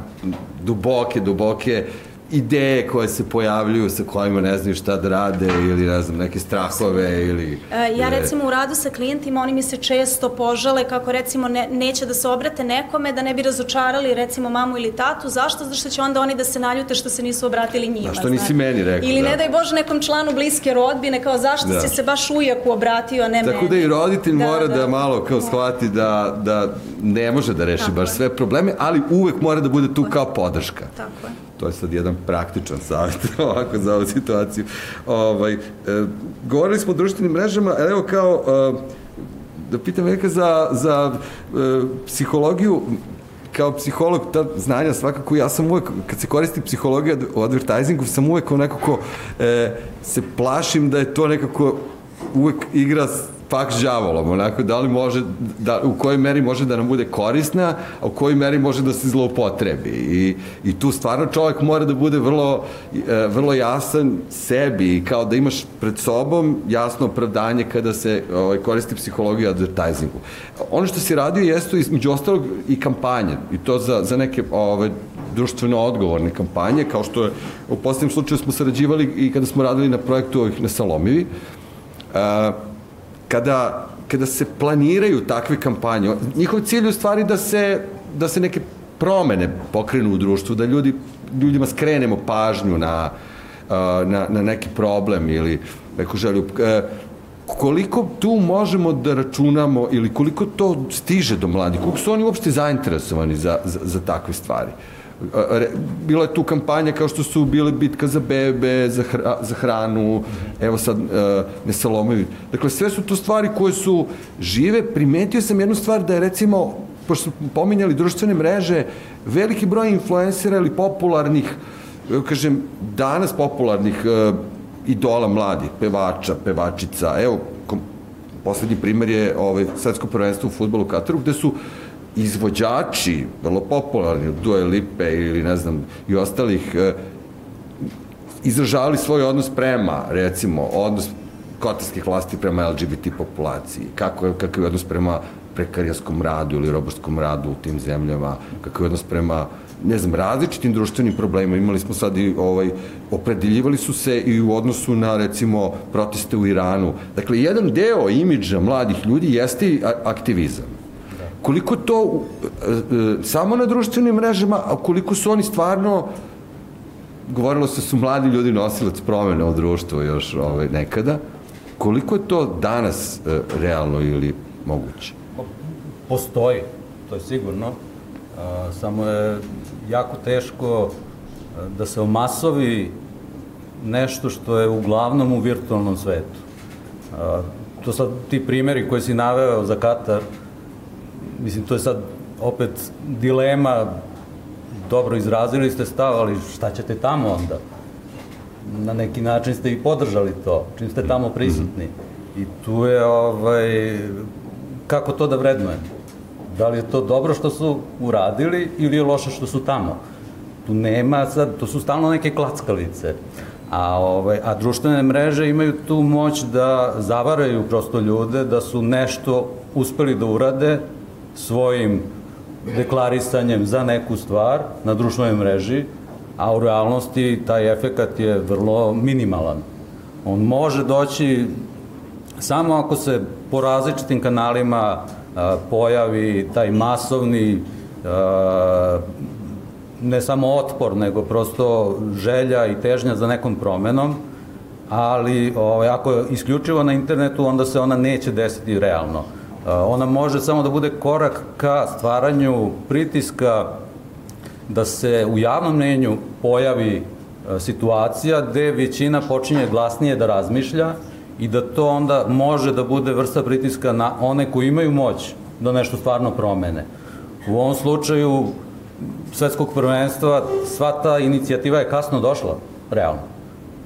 S1: duboke, duboke ideje koje se pojavljuju sa kojima ne znaju šta da rade ili ne znam neke strahove ili
S2: e, ja recimo u radu sa klijentima oni mi se često požale kako recimo ne, neće da se obrate nekome da ne bi razočarali recimo mamu ili tatu zašto zato što će onda oni da se naljute što se nisu obratili njima
S1: da što nisi znači. meni rekao
S2: ili da. ne daj bože nekom članu bliske rodbine kao zašto da. si se baš ujaku obratio a ne
S1: tako
S2: meni
S1: da i roditelj da, mora da, da malo kao shvati da, da ne može da reši tako baš je. sve probleme ali uvek mora da bude tu kao podrška
S2: tako je
S1: to je sad jedan praktičan savjet ovako za ovu situaciju. Ovaj, e, govorili smo o društvenim mrežama, evo kao, e, da pitam neka za, za e, psihologiju, kao psiholog, ta znanja svakako, ja sam uvek, kad se koristi psihologija u advertisingu, sam uvek onako ko e, se plašim da je to nekako uvek igra pak s onako, da li može, da, u kojoj meri može da nam bude korisna, a u kojoj meri može da se zloupotrebi. I, i tu stvarno čovjek mora da bude vrlo, e, vrlo jasan sebi i kao da imaš pred sobom jasno opravdanje kada se ovaj, koristi psihologija advertisingu. Ono što si radio jeste između ostalog i kampanje, i to za, za neke ovaj, društveno odgovorne kampanje, kao što je u posljednjem slučaju smo sarađivali i kada smo radili na projektu ovih na Salomivi. Uh, kada, kada se planiraju takve kampanje, njihov cilj je u stvari da se, da se neke promene pokrenu u društvu, da ljudi, ljudima skrenemo pažnju na, na, na neki problem ili neku želju. E, koliko tu možemo da računamo ili koliko to stiže do mladih, koliko su oni uopšte zainteresovani za, za, za takve stvari? Bila je tu kampanja kao što su bile bitka za bebe, za, hra, za hranu, evo sad uh, Nesalomovi. Dakle, sve su to stvari koje su žive. Primetio sam jednu stvar da je recimo, pošto smo pominjali društvene mreže, veliki broj influencera ili popularnih, kažem, danas popularnih uh, idola mladih, pevača, pevačica. Evo, kom, poslednji primer je ovaj, svetsko prvenstvo u futbolu u Kataru, gde su izvođači, vrlo popularni, Dua Lipe ili ne znam, i ostalih, e, izražavali svoj odnos prema, recimo, odnos katarskih vlasti prema LGBT populaciji, kako je, kakav je odnos prema prekarijanskom radu ili roborskom radu u tim zemljama, kakav je odnos prema ne znam, različitim društvenim problemima. Imali smo sad i, ovaj, opredeljivali su se i u odnosu na, recimo, proteste u Iranu. Dakle, jedan deo imidža mladih ljudi jeste aktivizam. Koliko to e, e, samo na društvenim mrežama, a koliko su oni stvarno govorilo se da su mladi ljudi nosilac promene u društvu još ovaj, nekada. Koliko je to danas e, realno ili moguće?
S3: Postoji, to je sigurno. A, samo je jako teško da se omasovi nešto što je uglavnom u virtualnom svetu. A, to sad ti primeri koje si naveo za Katar, mislim, to je sad opet dilema, dobro izrazili ste stav, ali šta ćete tamo onda? Na neki način ste i podržali to, čim ste tamo prisutni. I tu je, ovaj, kako to da vrednujem? Da li je to dobro što su uradili ili je loše što su tamo? Tu nema sad, to su stalno neke klackalice. A, ovaj, a društvene mreže imaju tu moć da zavaraju prosto ljude, da su nešto uspeli da urade svojim deklarisanjem za neku stvar na društvenoj mreži, a u realnosti taj efekat je vrlo minimalan. On može doći samo ako se po različitim kanalima a, pojavi taj masovni a, ne samo otpor, nego prosto želja i težnja za nekom promenom, ali ovaj, ako je isključivo na internetu, onda se ona neće desiti realno. Ona može samo da bude korak ka stvaranju pritiska da se u javnom mnenju pojavi situacija gde većina počinje glasnije da razmišlja i da to onda može da bude vrsta pritiska na one koji imaju moć da nešto stvarno promene. U ovom slučaju svetskog prvenstva sva ta inicijativa je kasno došla, realno.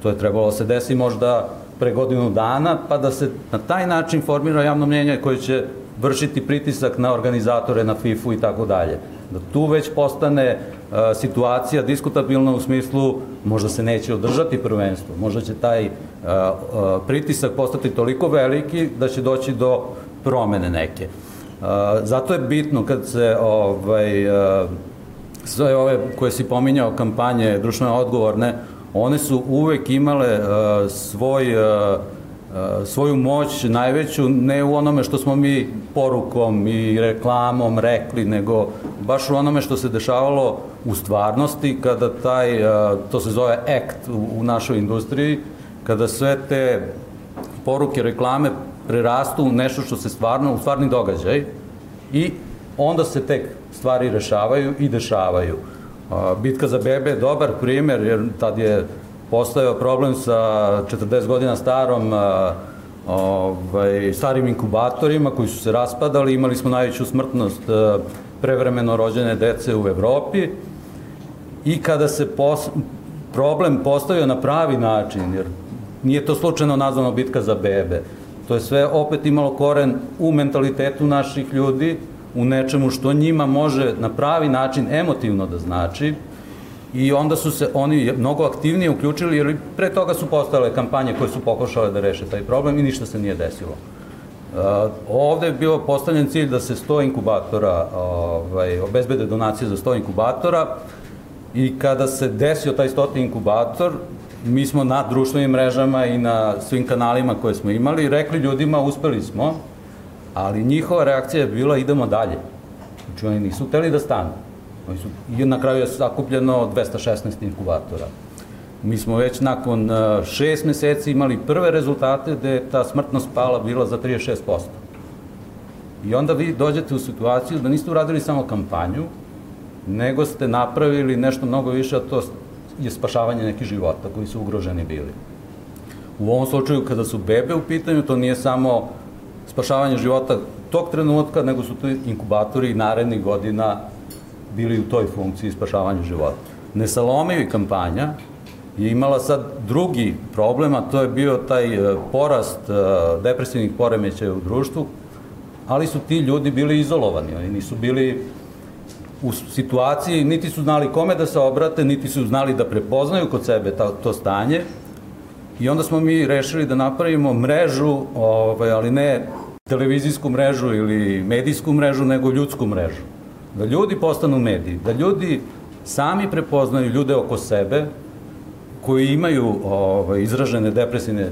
S3: To je trebalo da se desi možda pre godinu dana, pa da se na taj način formira javno mnjenje koje će vršiti pritisak na organizatore, na FIFA i tako dalje. Da tu već postane uh, situacija diskutabilna u smislu možda se neće održati prvenstvo, možda će taj uh, uh, pritisak postati toliko veliki da će doći do promene neke. Zato je bitno kad se ovaj, sve ove koje si pominjao kampanje društveno odgovorne, one su uvek imale uh, svoj uh, svoju moć najveću ne u onome što smo mi porukom i reklamom rekli, nego baš u onome što se dešavalo u stvarnosti kada taj, to se zove act u, našoj industriji, kada sve te poruke, reklame prerastu u nešto što se stvarno, u stvarni događaj i onda se tek stvari rešavaju i dešavaju. Bitka za bebe je dobar primer, jer tad je postojao problem sa 40 godina starom ovaj, starim inkubatorima koji su se raspadali, imali smo najveću smrtnost prevremeno rođene dece u Evropi. I kada se pos, problem postavio na pravi način, jer nije to slučajno nazvano bitka za bebe, to je sve opet imalo koren u mentalitetu naših ljudi, u nečemu što njima može na pravi način emotivno da znači i onda su se oni mnogo aktivnije uključili jer pre toga su postale kampanje koje su pokušale da reše taj problem i ništa se nije desilo. Uh, ovde je bio postavljen cilj da se 100 inkubatora, ovaj, obezbede donacije za 100 inkubatora i kada se desio taj 100 inkubator, mi smo na društvenim mrežama i na svim kanalima koje smo imali rekli ljudima uspeli smo, ali njihova reakcija je bila idemo dalje. Znači oni nisu hteli da stanu. Oni su, I na kraju je sakupljeno 216 inkubatora. Mi smo već nakon uh, šest meseci imali prve rezultate gde je ta smrtnost pala bila za 36%. I onda vi dođete u situaciju da niste uradili samo kampanju, nego ste napravili nešto mnogo više, a to je spašavanje nekih života koji su ugroženi bili. U ovom slučaju, kada su bebe u pitanju, to nije samo spašavanje života tog trenutka, nego su to inkubatori narednih godina bili u toj funkciji spašavanja života. Nesalomivi kampanja je imala sad drugi problem, a to je bio taj e, porast e, depresivnih poremećaja u društvu, ali su ti ljudi bili izolovani, oni nisu bili u situaciji, niti su znali kome da se obrate, niti su znali da prepoznaju kod sebe ta, to stanje. I onda smo mi rešili da napravimo mrežu, ovaj, ali ne televizijsku mrežu ili medijsku mrežu, nego ljudsku mrežu. Da ljudi postanu mediji, da ljudi sami prepoznaju ljude oko sebe koji imaju ovaj, izražene depresivne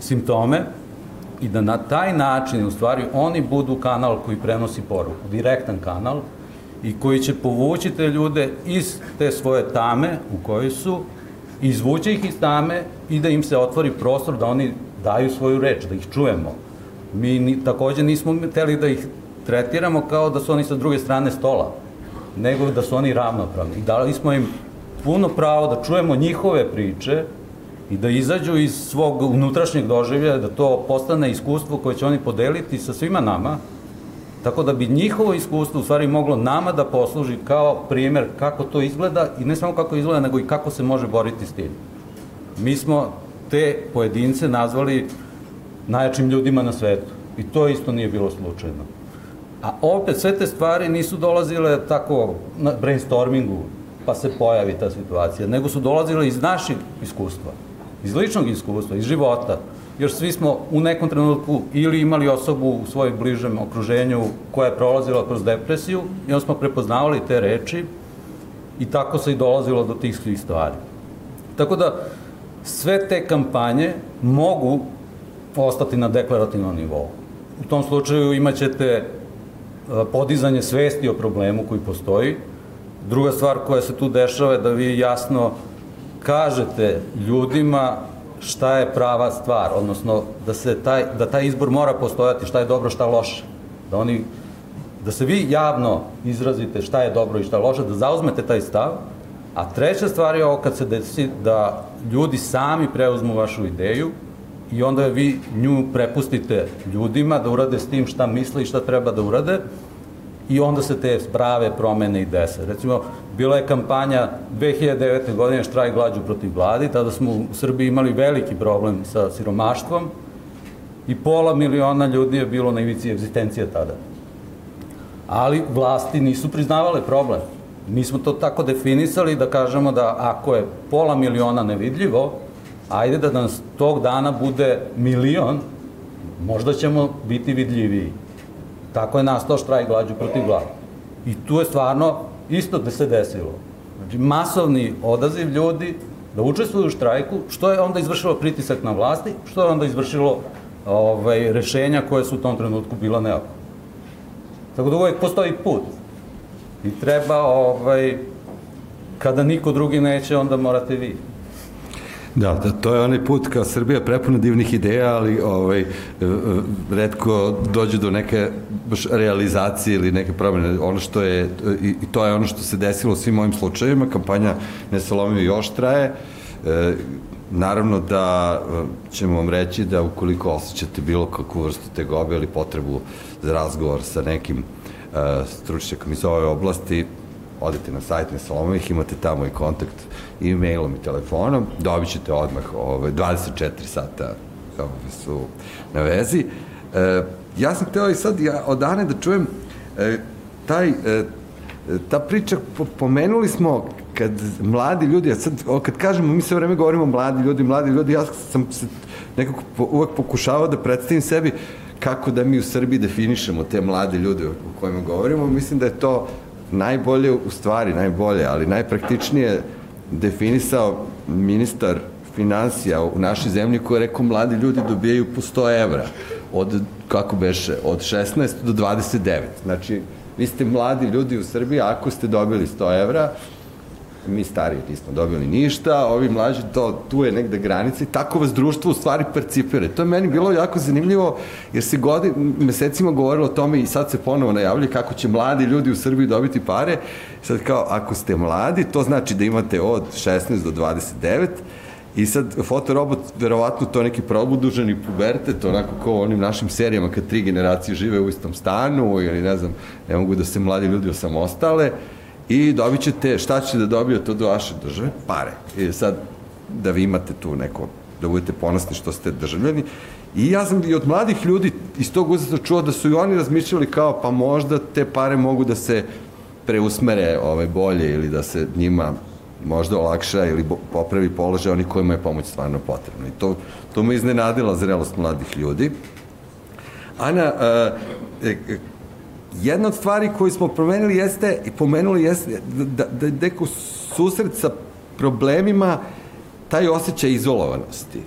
S3: simptome i da na taj način, u stvari, oni budu kanal koji prenosi poruku, direktan kanal, i koji će povući te ljude iz te svoje tame u kojoj su, izvući ih iz tame i da im se otvori prostor da oni daju svoju reč, da ih čujemo. Mi ni, takođe nismo hteli da ih tretiramo kao da su oni sa druge strane stola, nego da su oni ravnopravni. I dali smo im puno pravo da čujemo njihove priče i da izađu iz svog unutrašnjeg doživlja, da to postane iskustvo koje će oni podeliti sa svima nama, Tako da bi njihovo iskustvo u stvari moglo nama da posluži kao primer kako to izgleda i ne samo kako izgleda, nego i kako se može boriti s tim. Mi smo te pojedince nazvali najjačim ljudima na svetu. I to isto nije bilo slučajno. A opet sve te stvari nisu dolazile tako na brainstormingu, pa se pojavi ta situacija, nego su dolazile iz naših iskustva, iz ličnog iskustva, iz života jer svi smo u nekom trenutku ili imali osobu u svojoj bližem okruženju koja je prolazila kroz depresiju i onda smo prepoznavali te reči i tako se i dolazilo do tih svih stvari. Tako da sve te kampanje mogu ostati na deklarativnom nivou. U tom slučaju imaćete e, podizanje svesti o problemu koji postoji. Druga stvar koja se tu dešava je da vi jasno kažete ljudima šta je prava stvar, odnosno da se taj, da taj izbor mora postojati, šta je dobro, šta loše. Da oni da se vi javno izrazite šta je dobro i šta loše, da zauzmete taj stav, a treća stvar je ovo kad se desi da ljudi sami preuzmu vašu ideju i onda vi nju prepustite ljudima da urade s tim šta misle i šta treba da urade i onda se te prave promene i dese. Recimo, bila je kampanja 2009. godine štrajk glađu protiv vladi, tada smo u Srbiji imali veliki problem sa siromaštvom i pola miliona ljudi je bilo na ivici egzistencije tada. Ali vlasti nisu priznavale problem. Mi smo to tako definisali da kažemo da ako je pola miliona nevidljivo, ajde da nas tog dana bude milion, možda ćemo biti vidljiviji. Tako je nastao štrajk glađu protiv vlade. I tu je stvarno isto da se desilo. Znači, masovni odaziv ljudi da učestvuju u štrajku, što je onda izvršilo pritisak na vlasti, što je onda izvršilo ovaj, rešenja koje su u tom trenutku bila neophodna. Tako da uvijek postoji put. I treba, ovaj, kada niko drugi neće, onda morate vi.
S1: Da, da, to je onaj put kao Srbija prepuna divnih ideja, ali ovaj, e, e, redko dođe do neke baš realizacije ili neke promene. Ono što je, i, to je ono što se desilo u svim ovim slučajevima, kampanja Nesalomio još traje, e, Naravno da ćemo vam reći da ukoliko osjećate bilo kakvu vrstu tegobe ili potrebu za razgovor sa nekim uh, stručnjakom iz ove oblasti, odete na sajt Nesalomovih, imate tamo i kontakt e-mailom i telefonom, dobit ćete odmah ovaj, 24 sata ovaj, su na vezi. E, ja sam hteo i sad ja, od Ane da čujem e, taj, e, ta priča, pomenuli smo kad mladi ljudi, a sad kad kažemo, mi se vreme govorimo mladi ljudi, mladi ljudi, ja sam se nekako po, uvek pokušavao da predstavim sebi kako da mi u Srbiji definišemo te mlade ljude o kojima govorimo. Mislim da je to najbolje, u stvari najbolje, ali najpraktičnije definisao ministar financija u našoj zemlji koji je rekao mladi ljudi dobijaju po 100 evra od, kako beše, od 16 do 29. Znači, vi ste mladi ljudi u Srbiji, ako ste dobili 100 evra, mi stariji nismo dobili ništa, ovi mlađi, to, tu je negde granica i tako vas društvo u stvari percipira. To je meni bilo jako zanimljivo, jer se godin, mesecima govorilo o tome i sad se ponovo najavljaju kako će mladi ljudi u Srbiji dobiti pare. Sad kao, ako ste mladi, to znači da imate od 16 do 29, I sad fotorobot, verovatno to neki probuduženi pubertet, onako kao u onim našim serijama kad tri generacije žive u istom stanu ili ne znam, ne mogu da se mladi ljudi osamostale. ostale i dobit ćete, šta ćete da dobije to do vaše države? Pare. I sad, da vi imate tu neko, da budete ponosni što ste državljani. I ja sam i od mladih ljudi iz tog uzeta čuo da su i oni razmišljali kao pa možda te pare mogu da se preusmere ovaj, bolje ili da se njima možda olakša ili popravi položaj oni kojima je pomoć stvarno potrebna. I to, to me iznenadila zrelost mladih ljudi. Ana, uh, jedna od stvari koju smo promenili jeste i pomenuli jeste da, da, da neko susret sa problemima taj osjećaj izolovanosti.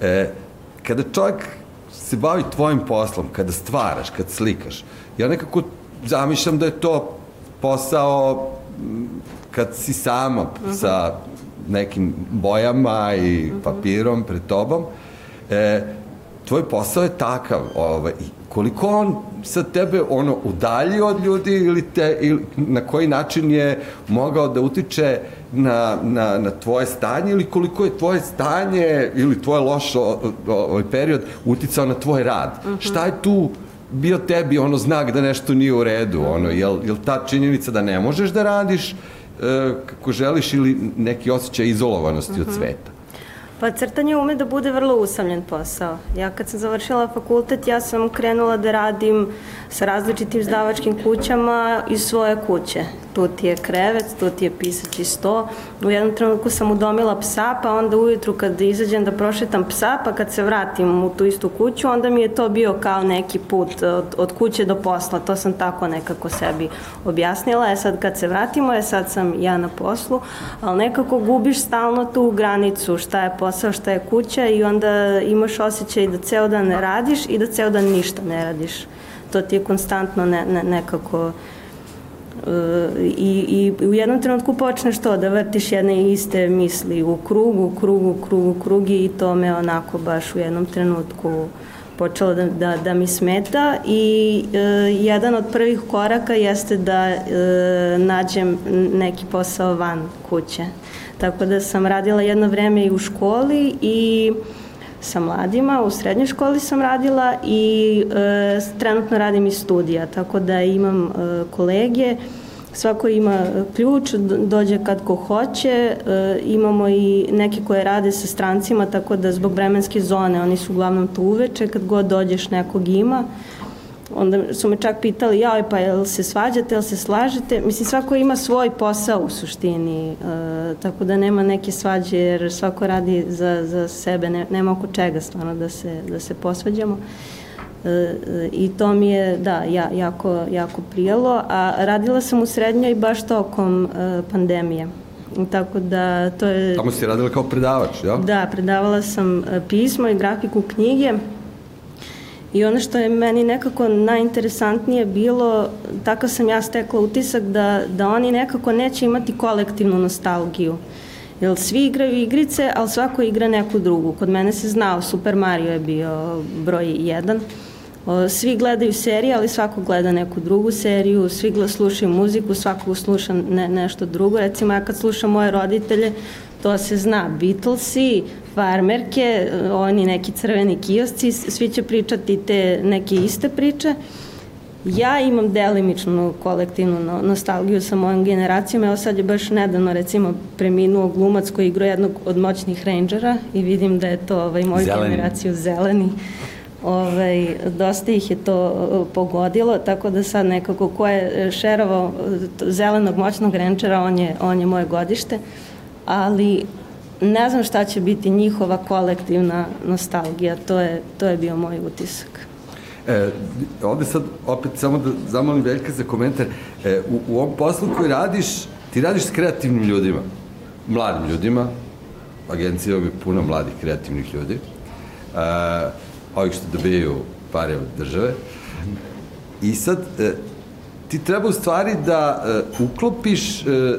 S1: E, kada čovjek se bavi tvojim poslom, kada stvaraš, kad slikaš, ja nekako zamišljam da je to posao kad si sama uh -huh. sa nekim bojama i -huh. papirom pred tobom, e, tvoj posao je takav, ovaj, koliko on sa tebe ono udalji od ljudi ili te, ili na koji način je mogao da utiče na, na, na tvoje stanje ili koliko je tvoje stanje ili tvoj loš ovaj period uticao na tvoj rad. Uh -huh. Šta je tu bio tebi ono znak da nešto nije u redu, ono, jel, jel ta činjenica da ne možeš da radiš, E, kako želiš ili neki osjećaj izolovanosti uh -huh. od mhm. sveta?
S4: Pa crtanje ume da bude vrlo usamljen posao. Ja kad sam završila fakultet, ja sam krenula da radim sa različitim izdavačkim kućama iz svoje kuće tu ti je krevet, tu ti je pisaći sto. U jednom trenutku sam udomila psa, pa onda ujutru kad izađem da prošetam psa, pa kad se vratim u tu istu kuću, onda mi je to bio kao neki put od, od kuće do posla. To sam tako nekako sebi objasnila. E sad kad se vratimo, je sad sam ja na poslu, ali nekako gubiš stalno tu granicu šta je posao, šta je kuća i onda imaš osjećaj da ceo dan radiš i da ceo dan ništa ne radiš. To ti je konstantno ne, ne, nekako i, i u jednom trenutku počneš to da vrtiš jedne iste misli u krugu, krugu, krugu, krugi i to me onako baš u jednom trenutku počelo da, da, da mi smeta i e, jedan od prvih koraka jeste da e, nađem neki posao van kuće. Tako da sam radila jedno vreme i u školi i sa mladima, u srednjoj školi sam radila i e, trenutno radim i studija, tako da imam e, kolege, svako ima ključ, dođe kad ko hoće, e, imamo i neke koje rade sa strancima, tako da zbog vremenske zone, oni su uglavnom tu uveče, kad god dođeš nekog ima, onda su me čak pitali, joj, pa jel se svađate, jel se slažete? Mislim, svako ima svoj posao u suštini, e, tako da nema neke svađe, jer svako radi za, za sebe, ne, nema oko čega stvarno da se, da se posvađamo. E, I to mi je, da, ja, jako, jako prijelo, a radila sam u srednjoj baš tokom e, pandemije. Tako da to je...
S1: Tamo si radila kao predavač, ja?
S4: Da, predavala sam e, pismo i grafiku knjige I ono što je meni nekako najinteresantnije bilo, tako sam ja stekla utisak da, da oni nekako neće imati kolektivnu nostalgiju. Jer svi igraju igrice, ali svako igra neku drugu. Kod mene se znao, Super Mario je bio broj 1. Svi gledaju serije, ali svako gleda neku drugu seriju, svi slušaju muziku, svako sluša ne, nešto drugo. Recimo, ja kad slušam moje roditelje, to se zna, Beatlesi, farmerke, oni neki crveni kiosci, svi će pričati te neke iste priče. Ja imam delimičnu kolektivnu nostalgiju sa mojom generacijom. Evo sad je baš nedavno recimo preminuo glumac koji igra jednog od moćnih rangera i vidim da je to ovaj, moju zeleni. generaciju zeleni. Ovaj, dosta ih je to uh, pogodilo, tako da sad nekako ko je šerovao zelenog moćnog rangera, on je, on je moje godište, ali ne znam šta će biti njihova kolektivna nostalgija, to je, to je bio moj utisak.
S1: E, ovde sad opet samo da zamolim Veljka za komentar. E, u, u ovom poslu koji radiš, ti radiš s kreativnim ljudima, mladim ljudima, agencija je puno mladih kreativnih ljudi, e, ovih što dobijaju pare od države. I sad, e, ti treba u stvari da e, uklopiš e,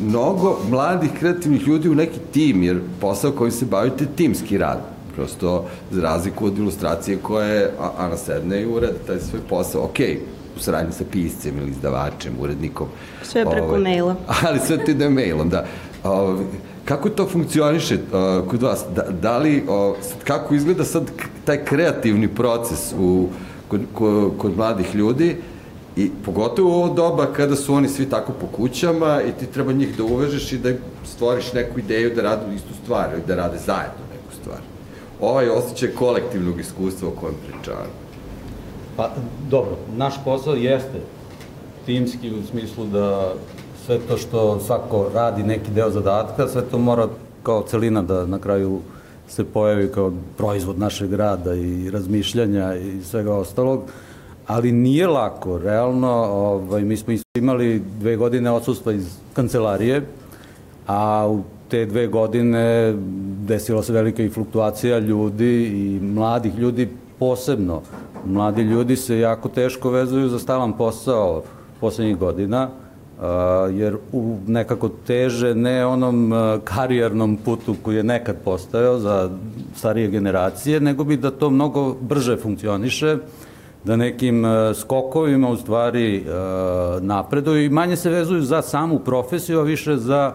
S1: mnogo mladih kreativnih ljudi u neki tim, jer posao kojim se bavite timski rad. Prosto, za razliku od ilustracije koje Ana sedne i ureda taj svoj posao. Ok, u saradnji sa piscem ili izdavačem, urednikom.
S4: Sve preko ovaj, maila.
S1: Ali sve ti ide mailom, da. Ovaj, kako to funkcioniše uh, kod vas? Da, da li, uh, kako izgleda sad taj kreativni proces u, kod, kod, kod mladih ljudi I pogotovo u ovo doba kada su oni svi tako po kućama i ti treba njih da uvežeš i da stvoriš neku ideju da rade istu stvar ili da rade zajedno neku stvar. Ovaj osjećaj kolektivnog iskustva o kojem pričavam.
S3: Pa, dobro, naš posao jeste timski u smislu da sve to što svako radi neki deo zadatka, sve to mora kao celina da na kraju se pojavi kao proizvod našeg rada i razmišljanja i svega ostalog, ali nije lako, realno, ovaj, mi smo imali dve godine odsustva iz kancelarije, a u te dve godine desila se velika i fluktuacija ljudi i mladih ljudi posebno. Mladi ljudi se jako teško vezuju za stalan posao poslednjih godina, jer u nekako teže ne onom karijernom putu koji je nekad postojao za starije generacije, nego bi da to mnogo brže funkcioniše, da nekim skokovima u stvari napreduju i manje se vezuju za samu profesiju, a više za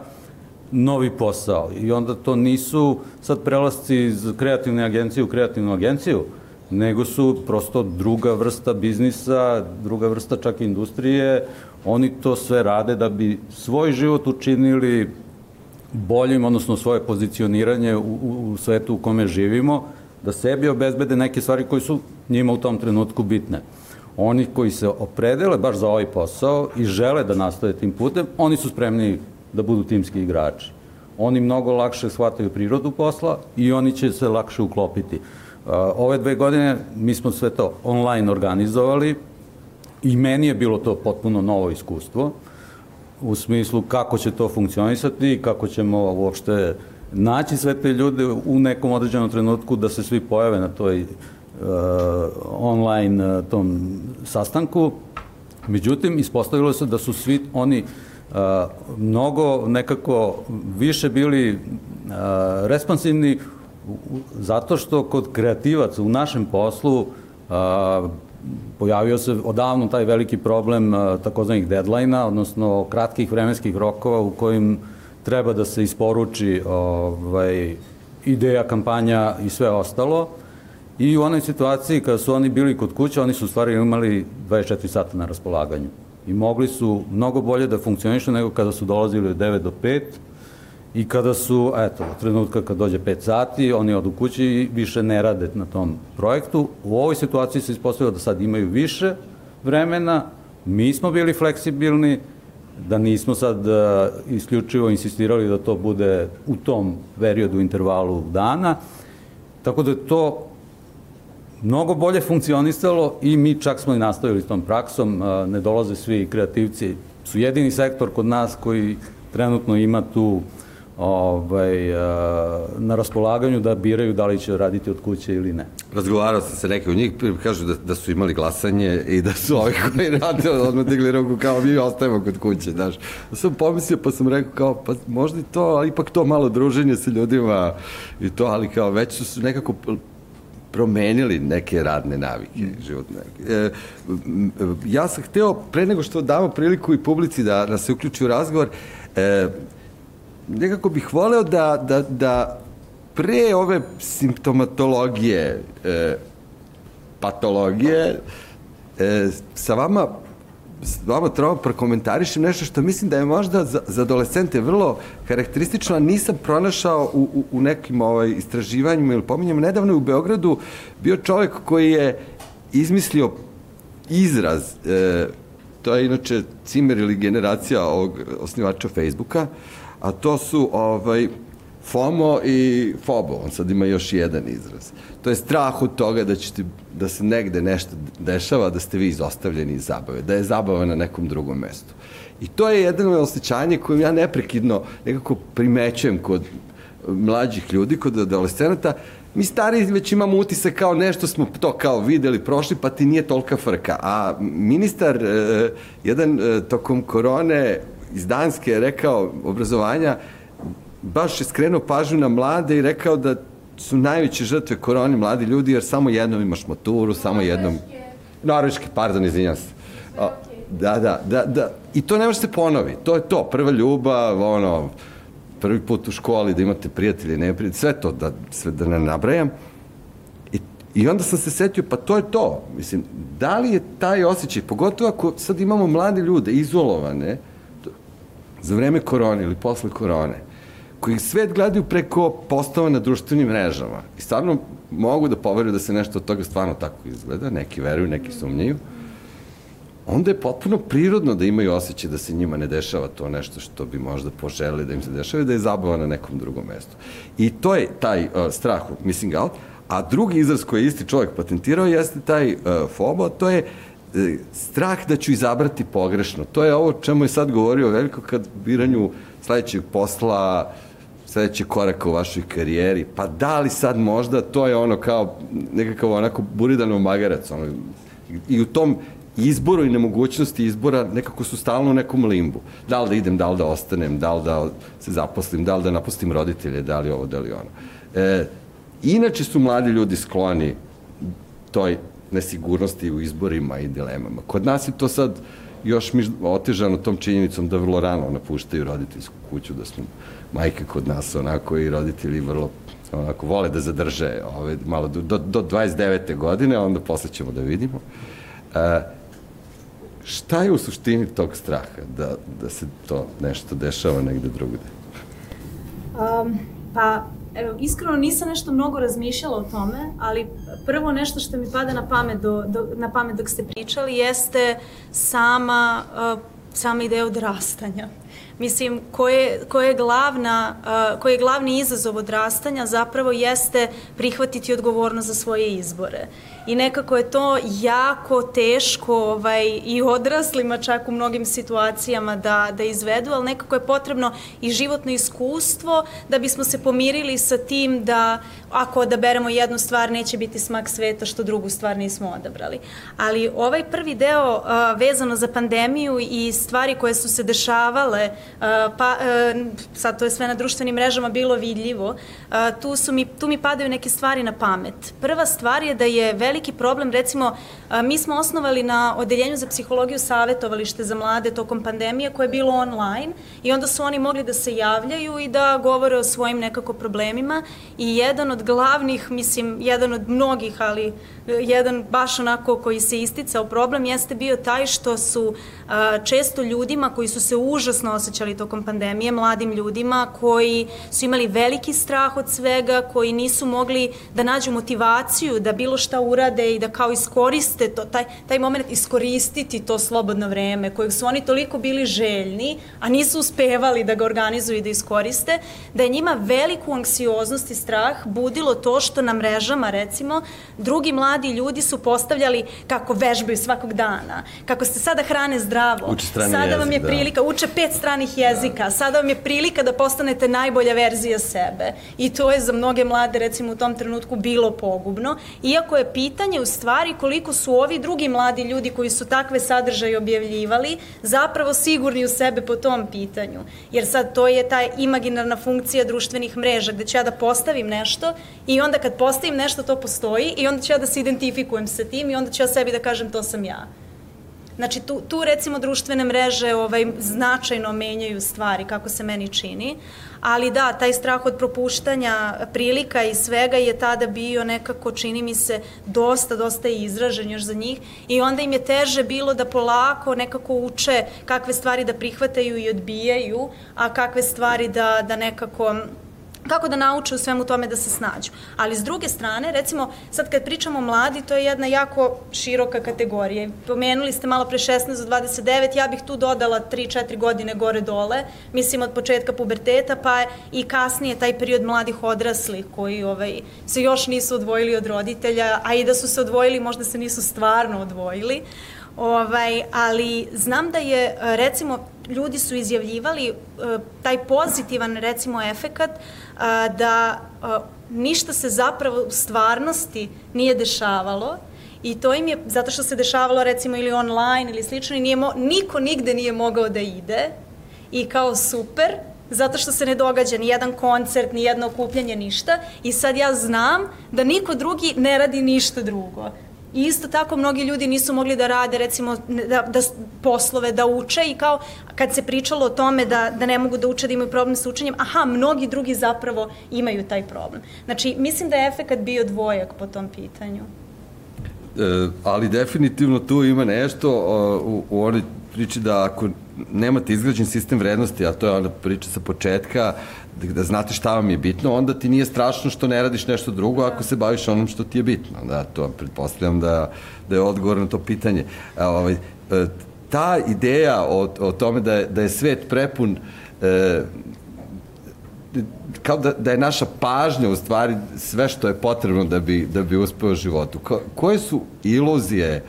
S3: novi posao. I onda to nisu sad prelasci iz kreativne agencije u kreativnu agenciju, nego su prosto druga vrsta biznisa, druga vrsta čak industrije, oni to sve rade da bi svoj život učinili boljim, odnosno svoje pozicioniranje u, u, u svetu u kome živimo, da sebi obezbede neke stvari koje su njima u tom trenutku bitne. Oni koji se opredele baš za ovaj posao i žele da nastave tim putem, oni su spremni da budu timski igrači. Oni mnogo lakše shvataju prirodu posla i oni će se lakše uklopiti. Ove dve godine mi smo sve to online organizovali i meni je bilo to potpuno novo iskustvo u smislu kako će to funkcionisati i kako ćemo uopšte naći sve te ljude u nekom određenom trenutku da se svi pojave na toj uh, online uh, tom sastanku. Međutim, ispostavilo se da su svi oni uh, mnogo nekako više bili uh, responsivni zato što kod kreativaca u našem poslu a, pojavio se odavno taj veliki problem takozvanih deadline-a, odnosno kratkih vremenskih rokova u kojim treba da se isporuči ovaj, ideja, kampanja i sve ostalo. I u onoj situaciji kada su oni bili kod kuće, oni su u stvari imali 24 sata na raspolaganju. I mogli su mnogo bolje da funkcionišu nego kada su dolazili od 9 do 5, I kada su, eto, trenutka kad dođe 5 sati, oni odu kući i više ne rade na tom projektu. U ovoj situaciji se ispostavilo da sad imaju više vremena, mi smo bili fleksibilni, da nismo sad uh, isključivo insistirali da to bude u tom periodu, intervalu dana, tako da je to mnogo bolje funkcionisalo i mi čak smo i nastavili s tom praksom, uh, ne dolaze svi kreativci, su jedini sektor kod nas koji trenutno ima tu uh, ovaj, na raspolaganju da biraju da li će raditi od kuće ili ne.
S1: Razgovarao sam se neki od njih, kažu da, da su imali glasanje i da su ovi koji rade odmah digli ruku kao mi ostajemo kod kuće, znaš. Da sam pomislio pa sam rekao kao pa možda i to, ali ipak to malo druženje sa ljudima i to, ali kao već su nekako promenili neke radne navike životne. E, ja sam hteo, pre nego što damo priliku i publici da, da se uključi u razgovor, e, nekako bih voleo da, da, da pre ove simptomatologije, e, patologije, e, sa vama s vama treba prokomentarišem nešto što mislim da je možda za, za adolescente vrlo karakteristično, a nisam pronašao u, u, u nekim ovaj, istraživanjima ili pominjama. Nedavno je u Beogradu bio čovek koji je izmislio izraz, e, to je inače cimer ili generacija ovog osnivača Facebooka, a to su ovaj, FOMO i FOBO, on sad ima još jedan izraz. To je strah od toga da, ćete, da se negde nešto dešava, da ste vi izostavljeni iz zabave, da je zabava na nekom drugom mestu. I to je jedno osjećanje koje ja neprekidno nekako primećujem kod mlađih ljudi, kod adolescenata, mi stari već imamo utisak kao nešto smo to kao videli, prošli, pa ti nije tolika frka. A ministar, eh, jedan eh, tokom korone iz Danske je rekao obrazovanja, baš je skrenuo pažnju na mlade i rekao da su najveće žrtve koroni mladi ljudi, jer samo jednom imaš maturu, samo jednom... Norveški, pardon, izvinjam se. O, da, da, da, da. I to ne može se ponovi. To je to. Prva ljubav, ono, prvi put u školi da imate prijatelje, ne prijatelje, sve to, da, sve da ne nabrajam. I, I onda sam se setio, pa to je to. Mislim, da li je taj osjećaj, pogotovo ako sad imamo mlade ljude, izolovane, za vreme korone ili posle korone, koji svet gledaju preko postava na društvenim mrežama. I stvarno mogu da poveruju da se nešto od toga stvarno tako izgleda, neki veruju, neki sumnjaju, onda je potpuno prirodno da imaju osjećaj da se njima ne dešava to nešto što bi možda poželili da im se dešava i da je zabava na nekom drugom mestu. I to je taj uh, strah missing out, a drugi izraz koji je isti čovjek patentirao jeste taj uh, FOBO, to je strah da ću izabrati pogrešno. To je ovo čemu je sad govorio veliko kad biranju sledećeg posla, sledeći korak u vašoj karijeri, pa da li sad možda, to je ono kao nekakav onako buridanov magarac, ono, i u tom izboru i nemogućnosti izbora nekako su stalno u nekom limbu. Da li da idem, da li da ostanem, da li da se zaposlim, da li da napustim roditelje, da li ovo, da li ono. E, inače su mladi ljudi skloni toj nesigurnosti u izborima i dilemama. Kod nas je to sad još mi otežano tom činjenicom da vrlo rano napuštaju roditeljsku kuću, da smo majke kod nas onako i roditelji vrlo onako vole da zadrže ove, malo do, do, do 29. godine, onda posle ćemo da vidimo. E, šta je u suštini tog straha da, da se to nešto dešava negde drugde?
S2: Um, pa, evo, iskreno nisam nešto mnogo razmišljala o tome, ali prvo nešto što mi pada na pamet, do, do, na pamet dok ste pričali jeste sama, uh, sama ideja odrastanja. Mislim, koje, koje je glavna, uh, koji je glavni izazov odrastanja zapravo jeste prihvatiti odgovornost za svoje izbore i nekako je to jako teško ovaj, i odraslima čak u mnogim situacijama da, da izvedu, ali nekako je potrebno i životno iskustvo da bismo se pomirili sa tim da ako odaberemo jednu stvar neće biti smak sveta što drugu stvar nismo odabrali. Ali ovaj prvi deo a, vezano za pandemiju i stvari koje su se dešavale, a, pa a, sad to je sve na društvenim mrežama bilo vidljivo, a, tu, su mi, tu mi padaju neke stvari na pamet. Prva stvar je da je veliki problem, recimo, mi smo osnovali na Odeljenju za psihologiju savjetovalište za mlade tokom pandemije koje je bilo online i onda su oni mogli da se javljaju i da govore o svojim nekako problemima i jedan od glavnih, mislim, jedan od mnogih, ali jedan baš onako koji se isticao problem jeste bio taj što su često ljudima koji su se užasno osjećali tokom pandemije, mladim ljudima koji su imali veliki strah od svega, koji nisu mogli da nađu motivaciju da bilo šta urade i da kao iskoriste to, taj, taj moment iskoristiti to slobodno vreme kojeg su oni toliko bili željni, a nisu uspevali da ga organizuju i da iskoriste, da je njima veliku anksioznost i strah budilo to što na mrežama recimo drugi mladi ljudi su postavljali kako vežbaju svakog dana, kako se sada hrane zdravo. Sada
S1: jezik,
S2: vam je
S1: da.
S2: prilika, uče pet stranih jezika, da. sada vam je prilika da postanete najbolja verzija sebe. I to je za mnoge mlade recimo u tom trenutku bilo pogubno. Iako je pitanje u stvari koliko su ovi drugi mladi ljudi koji su takve sadržaje objavljivali zapravo sigurni u sebe po tom pitanju. Jer sad to je ta imaginarna funkcija društvenih mreža gde ću ja da postavim nešto i onda kad postavim nešto to postoji i onda ću ja da se identifikujem sa tim i onda ću ja sebi da kažem to sam ja. Znači, tu, tu recimo društvene mreže ovaj, značajno menjaju stvari, kako se meni čini, ali da, taj strah od propuštanja prilika i svega je tada bio nekako, čini mi se, dosta, dosta izražen još za njih. I onda im je teže bilo da polako nekako uče kakve stvari da prihvataju i odbijaju, a kakve stvari da, da nekako kako da nauče u svemu tome da se snađu. Ali s druge strane, recimo, sad kad pričamo mladi, to je jedna jako široka kategorija. Pomenuli ste malo pre 16 do 29, ja bih tu dodala 3-4 godine gore-dole, mislim od početka puberteta, pa i kasnije taj period mladih odraslih koji ovaj, se još nisu odvojili od roditelja, a i da su se odvojili, možda se nisu stvarno odvojili. Ovaj, ali znam da je, recimo, ljudi su izjavljivali uh, taj pozitivan, recimo, efekat uh, da uh, ništa se zapravo u stvarnosti nije dešavalo i to im je, zato što se dešavalo recimo ili online ili slično, i nije mo, niko nigde nije mogao da ide i kao super, zato što se ne događa ni jedan koncert, ni jedno okupljanje, ništa i sad ja znam da niko drugi ne radi ništa drugo I isto tako mnogi ljudi nisu mogli da rade recimo da, da poslove, da uče i kao kad se pričalo o tome da, da ne mogu da uče, da imaju problem sa učenjem, aha, mnogi drugi zapravo imaju taj problem. Znači, mislim da je efekat bio dvojak po tom pitanju.
S1: E, ali definitivno tu ima nešto u, u onoj priči da ako nemate izgrađen sistem vrednosti, a to je ona priča sa početka, da, da znate šta vam je bitno, onda ti nije strašno što ne radiš nešto drugo ako se baviš onom što ti je bitno. Da, to pretpostavljam da, da je odgovor na to pitanje. A, ovaj, e, ta ideja o, o tome da je, da je svet prepun e, kao da, da je naša pažnja u stvari sve što je potrebno da bi, da bi uspeo u životu. Ko, koje su iluzije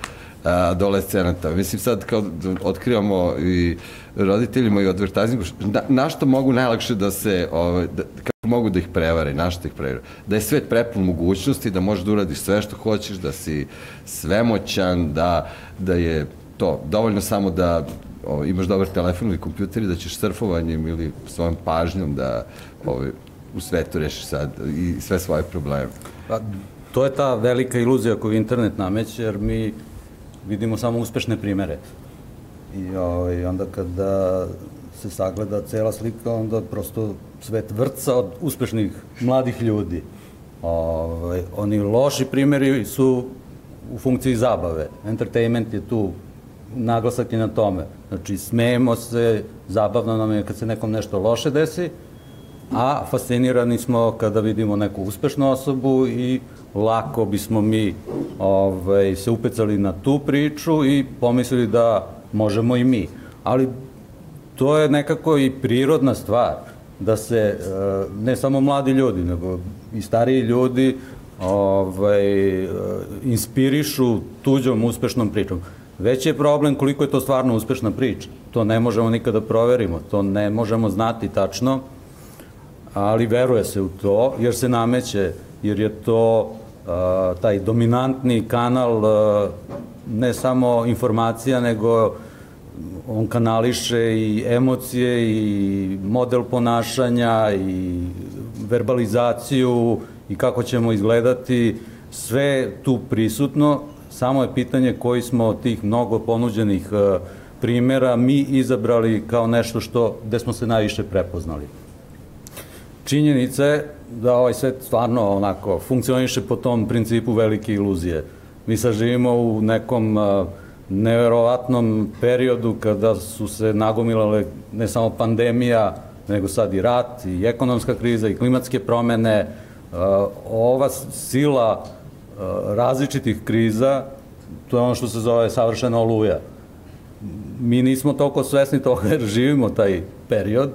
S1: adolescenata? Mislim sad kao otkrivamo i roditeljima i advertisingu, na, na što mogu najlakše da se, ovaj, da, kako mogu da ih prevare, na što ih prevare? Da je svet prepun mogućnosti, da možeš da uradiš sve što hoćeš, da si svemoćan, da, da je to dovoljno samo da o, imaš dobar telefon ili kompjuter i da ćeš surfovanjem ili svojom pažnjom da ovaj, u svetu rešiš sad i sve svoje probleme.
S3: Pa, to je ta velika iluzija koju internet nameće, jer mi vidimo samo uspešne primere. I ovaj, onda kada se sagleda cela slika, onda prosto svet vrca od uspešnih mladih ljudi. Ovaj, oni loši primeri su u funkciji zabave. Entertainment je tu naglasak je na tome. Znači, smejemo se, zabavno nam je kad se nekom nešto loše desi, a fascinirani smo kada vidimo neku uspešnu osobu i lako bismo mi ovaj, se upecali na tu priču i pomislili da možemo i mi. Ali to je nekako i prirodna stvar, da se eh, ne samo mladi ljudi, nego i stariji ljudi ovaj, eh, inspirišu tuđom uspešnom pričom. Veći je problem koliko je to stvarno uspešna priča. To ne možemo nikada proverimo, to ne možemo znati tačno, ali veruje se u to, jer se nameće, jer je to taj dominantni kanal ne samo informacija, nego on kanališe i emocije i model ponašanja i verbalizaciju i kako ćemo izgledati, sve tu prisutno Samo je pitanje koji smo od tih mnogo ponuđenih primera mi izabrali kao nešto što, gde smo se najviše prepoznali. Činjenica je da ovaj svet stvarno onako funkcioniše po tom principu velike iluzije. Mi sad živimo u nekom neverovatnom periodu kada su se nagomilale ne samo pandemija, nego sad i rat, i ekonomska kriza, i klimatske promene. Ova sila različitih kriza, to je ono što se zove savršena oluja. Mi nismo toliko svesni toga jer živimo taj period,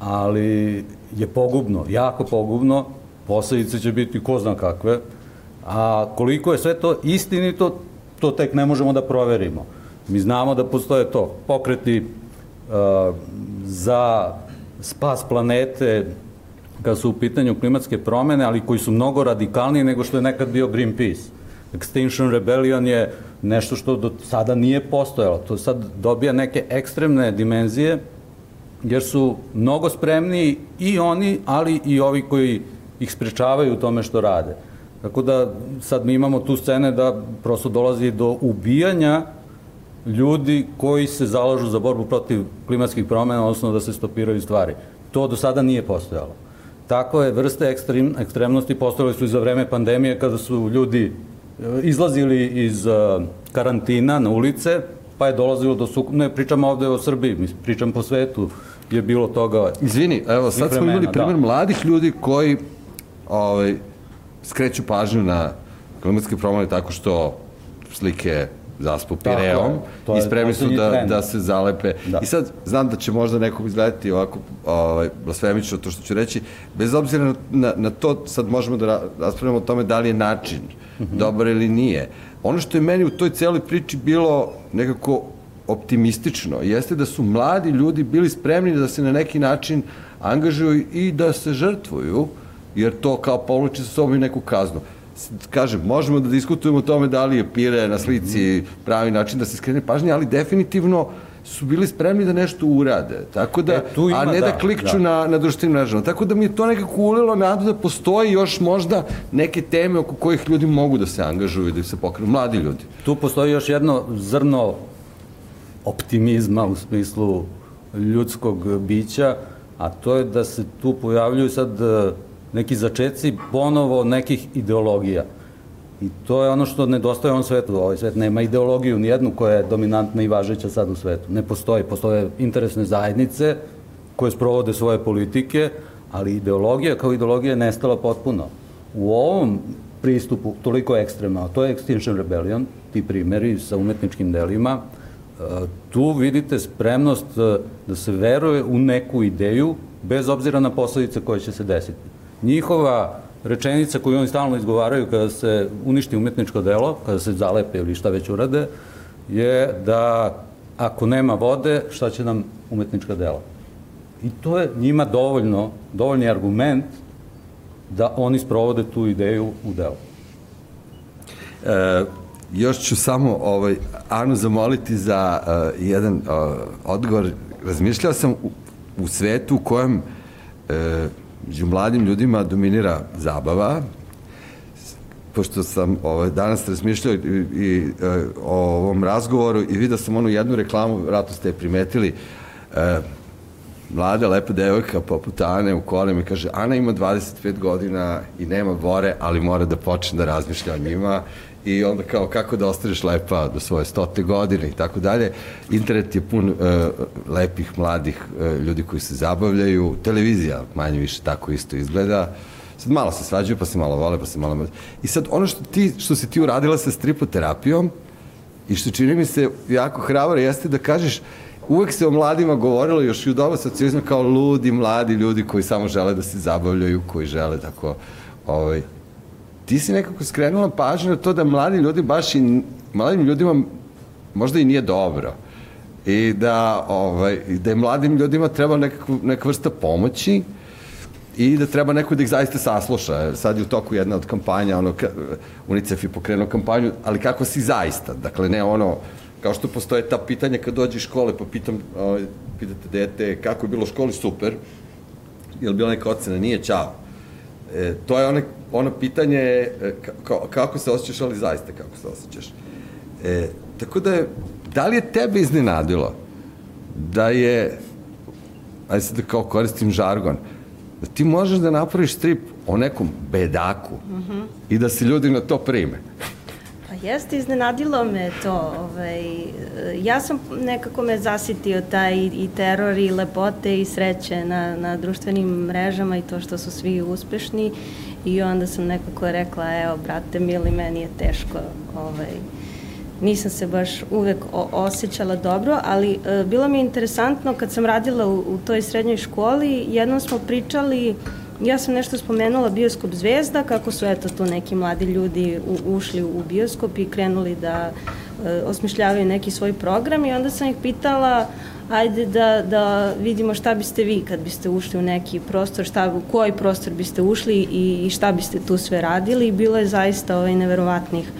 S3: ali je pogubno, jako pogubno, posledice će biti ko zna kakve, a koliko je sve to istinito, to tek ne možemo da proverimo. Mi znamo da postoje to pokreti uh, za spas planete, kad su u pitanju klimatske promene, ali koji su mnogo radikalniji nego što je nekad bio Greenpeace. Extinction Rebellion je nešto što do sada nije postojalo. To sad dobija neke ekstremne dimenzije, jer su mnogo spremniji i oni, ali i ovi koji ih sprečavaju u tome što rade. Tako da sad mi imamo tu scene da prosto dolazi do ubijanja ljudi koji se zalažu za borbu protiv klimatskih promena, odnosno da se stopiraju stvari. To do sada nije postojalo. Takve vrste ekstrem, ekstremnosti postojale su i za vreme pandemije kada su ljudi e, izlazili iz e, karantina na ulice, pa je dolazilo do sukoba, ne pričam ovde o Srbiji, pričam po svetu, je bilo toga.
S1: Izvini, evo sad smo imali primjer da. mladih ljudi koji ovaj, skreću pažnju na klimatske promene tako što slike zaspu Pireom i spremni su da, da se zalepe. Da. I sad, znam da će možda nekog izgledati ovako ovaj, blasfemično to što ću reći, bez obzira na, na, na to, sad možemo da raspravljamo o tome da li je način mm -hmm. dobar ili nije. Ono što je meni u toj celoj priči bilo nekako optimistično, jeste da su mladi ljudi bili spremni da se na neki način angažuju i da se žrtvuju, jer to kao povlači sa sobom i neku kaznu kažem, možemo da diskutujemo o tome da li je pire na slici pravi način da se skrene pažnje, ali definitivno su bili spremni da nešto urade. Tako da,
S3: E, tu ima,
S1: a ne da,
S3: da,
S1: klikću
S3: da.
S1: na, na društvenim mrežama. Tako da mi je to nekako ulilo nadu da postoji još možda neke teme oko kojih ljudi mogu da se angažuju i da se pokrenu. Mladi ljudi.
S3: Tu postoji još jedno zrno optimizma u smislu ljudskog bića, a to je da se tu pojavljuju sad e, neki začeci ponovo nekih ideologija. I to je ono što nedostaje ovom svetu. Ovaj svet nema ideologiju, nijednu koja je dominantna i važeća sad u svetu. Ne postoji. Postoje interesne zajednice koje sprovode svoje politike, ali ideologija kao ideologija je nestala potpuno. U ovom pristupu toliko ekstremno, to je Extinction Rebellion, ti primeri sa umetničkim delima, tu vidite spremnost e, da se veruje u neku ideju, bez obzira na posledice koje će se desiti. Njihova rečenica koju oni stalno izgovaraju kada se uništi umetničko delo, kada se zalepe ili šta već urade, je da ako nema vode, šta će nam umetnička dela? I to je njima dovoljno, dovoljni argument da oni sprovode tu ideju u delu.
S1: E, još ću samo ovaj, Anu zamoliti za uh, jedan uh, odgovor. Razmišljao sam u, u svetu u kojem uh, među mladim ljudima dominira zabava, pošto sam ovaj, danas razmišljao i, i o ovom razgovoru i vidio sam onu jednu reklamu, vratno ste je primetili, mlada, lepa devojka poput Ane u kolima i kaže Ana ima 25 godina i nema bore, ali mora da počne da razmišlja o njima i onda kao kako da ostaneš lepa do svoje stote godine i tako dalje. Internet je pun uh, lepih, mladih uh, ljudi koji se zabavljaju, televizija manje više tako isto izgleda. Sad malo se svađaju, pa se malo vole, pa se malo... I sad ono što, ti, što si ti uradila sa stripoterapijom i što čini mi se jako hrabro jeste da kažeš uvek se o mladima govorilo još i u doba socijalizma kao ludi, mladi ljudi koji samo žele da se zabavljaju, koji žele tako, ovaj, ti si nekako skrenula pažnju na to da mladi ljudi baš i mladim ljudima možda i nije dobro i da, ovaj, da je mladim ljudima treba nekakva, neka vrsta pomoći i da treba neko da ih zaista sasluša. Sad je u toku jedna od kampanja, ono, UNICEF je pokrenuo kampanju, ali kako si zaista? Dakle, ne ono, kao što postoje ta pitanja kad dođe iz škole, pa pitam, ovaj, pitate dete kako je bilo u školi, super, je li bila neka ocena, nije, čao. E, to je ono, ono pitanje e, ka, kako se osjećaš, ali zaista kako se osjećaš. E, tako da je, da li je tebe iznenadilo da je, ajde sad da kao koristim žargon, da ti možeš da napraviš strip o nekom bedaku mm -hmm. i da se ljudi na to prime?
S4: Jeste, iznenadilo me to. Ovaj, ja sam nekako me zasitio taj i teror i lepote i sreće na, na društvenim mrežama i to što su svi uspešni i onda sam nekako rekla, evo, brate, mili, meni je teško. Ovaj, nisam se baš uvek osjećala dobro, ali e, bilo mi je interesantno kad sam radila u, u toj srednjoj školi, jednom smo pričali Ja sam nešto spomenula bioskop Zvezda, kako su eto tu neki mladi ljudi u, ušli u bioskop i krenuli da e, osmišljavaju neki svoj program i onda sam ih pitala ajde da, da vidimo šta biste vi kad biste ušli u neki prostor, šta, u koji prostor biste ušli i, i šta biste tu sve radili. I bilo je zaista ovaj, neverovatnih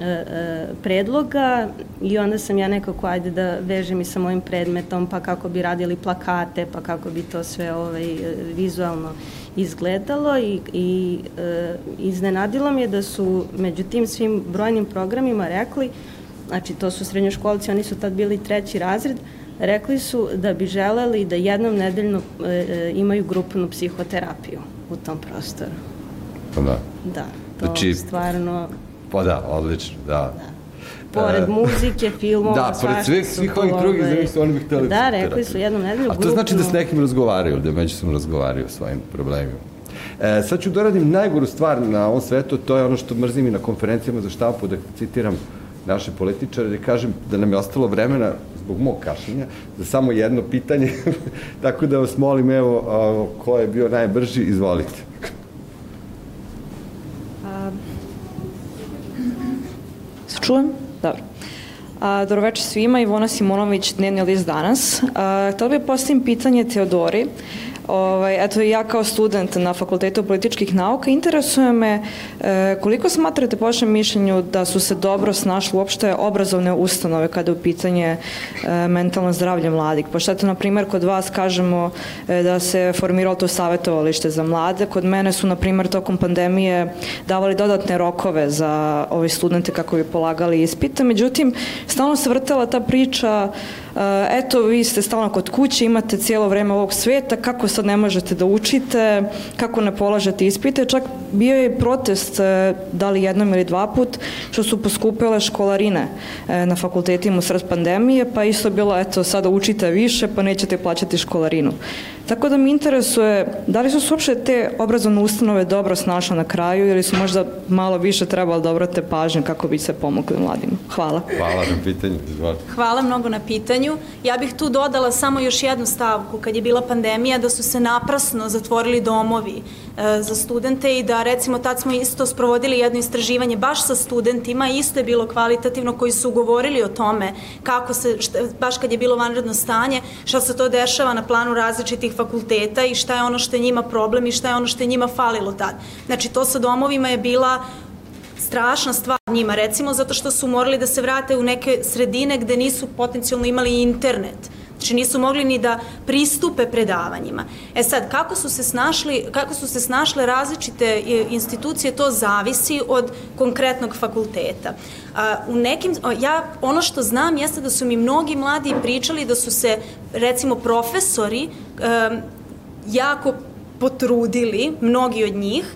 S4: e, e, predloga i onda sam ja nekako ajde da vežem i sa mojim predmetom pa kako bi radili plakate pa kako bi to sve ovaj, vizualno izgledalo i, i e, iznenadilo mi je da su među tim svim brojnim programima rekli, znači to su srednjoškolci, oni su tad bili treći razred, rekli su da bi želeli da jednom nedeljno e, e, imaju grupnu psihoterapiju u tom prostoru.
S1: Pa da.
S4: Da, to znači, stvarno...
S1: Pa da, odlično, da.
S4: da pored uh, muzike, filmova,
S1: da, pored svih, svih ovih drugih zanimljivih su oni bi hteli
S4: Da, rekli su jednom nedelju
S1: A to znači da s nekim razgovaraju, da međusobno razgovaraju o svojim problemima. E, sad ću doradim najgoru stvar na ovom svetu, to je ono što mrzim i na konferencijama za štampu, da citiram naše političare, da kažem da nam je ostalo vremena zbog mog kašljenja, za samo jedno pitanje, tako da vas molim, evo, a, ko je bio najbrži, izvolite.
S5: A, se čujem? Dobro. A, dobro večer svima, Ivona Simonović, Dnevni list danas. A, htela bih postavim pitanje Teodori. Ovaj, eto, ja kao student na Fakultetu političkih nauka interesuje me e, koliko smatrate po vašem mišljenju da su se dobro snašle uopšte obrazovne ustanove kada je u pitanje e, mentalno zdravlje mladih? Pošto eto, na primjer, kod vas kažemo e, da se formiralo to savjetovalište za mlade, kod mene su, na primjer, tokom pandemije davali dodatne rokove za ove studente kako bi polagali ispite, međutim, stalno se vrtela ta priča eto, vi ste stalno kod kuće, imate cijelo vreme ovog sveta, kako sad ne možete da učite, kako ne polažete ispite, čak bio je protest, e, da li jednom ili dva put, što su poskupile školarine e, na fakultetima u sred pandemije, pa isto bilo, eto, sada učite više, pa nećete plaćati školarinu. Tako da mi interesuje, da li su se uopšte te obrazovne ustanove dobro snašle na kraju ili su možda malo više trebali da obrate pažnju kako bi se pomogli mladima? Hvala.
S1: Hvala na pitanju. Izvolite.
S2: Hvala mnogo na pitanju. Ja bih tu dodala samo još jednu stavku. Kad je bila pandemija, da su se naprasno zatvorili domovi e, za studente i da recimo tad smo isto sprovodili jedno istraživanje baš sa studentima, isto je bilo kvalitativno koji su govorili o tome kako se, šta, baš kad je bilo vanredno stanje, šta se to dešava na planu različitih fakulteta i šta je ono što je njima problem i šta je ono što je njima falilo tad. Znači to sa domovima je bila strašna stvar njima, recimo zato što su morali da se vrate u neke sredine gde nisu potencijalno imali internet. Znači nisu mogli ni da pristupe predavanjima. E sad, kako su se snašli, kako su se snašle različite e, institucije, to zavisi od konkretnog fakulteta. A, u nekim, ja, ono što znam jeste da su mi mnogi mladi pričali da su se, recimo, profesori um, jako potrudili, mnogi od njih,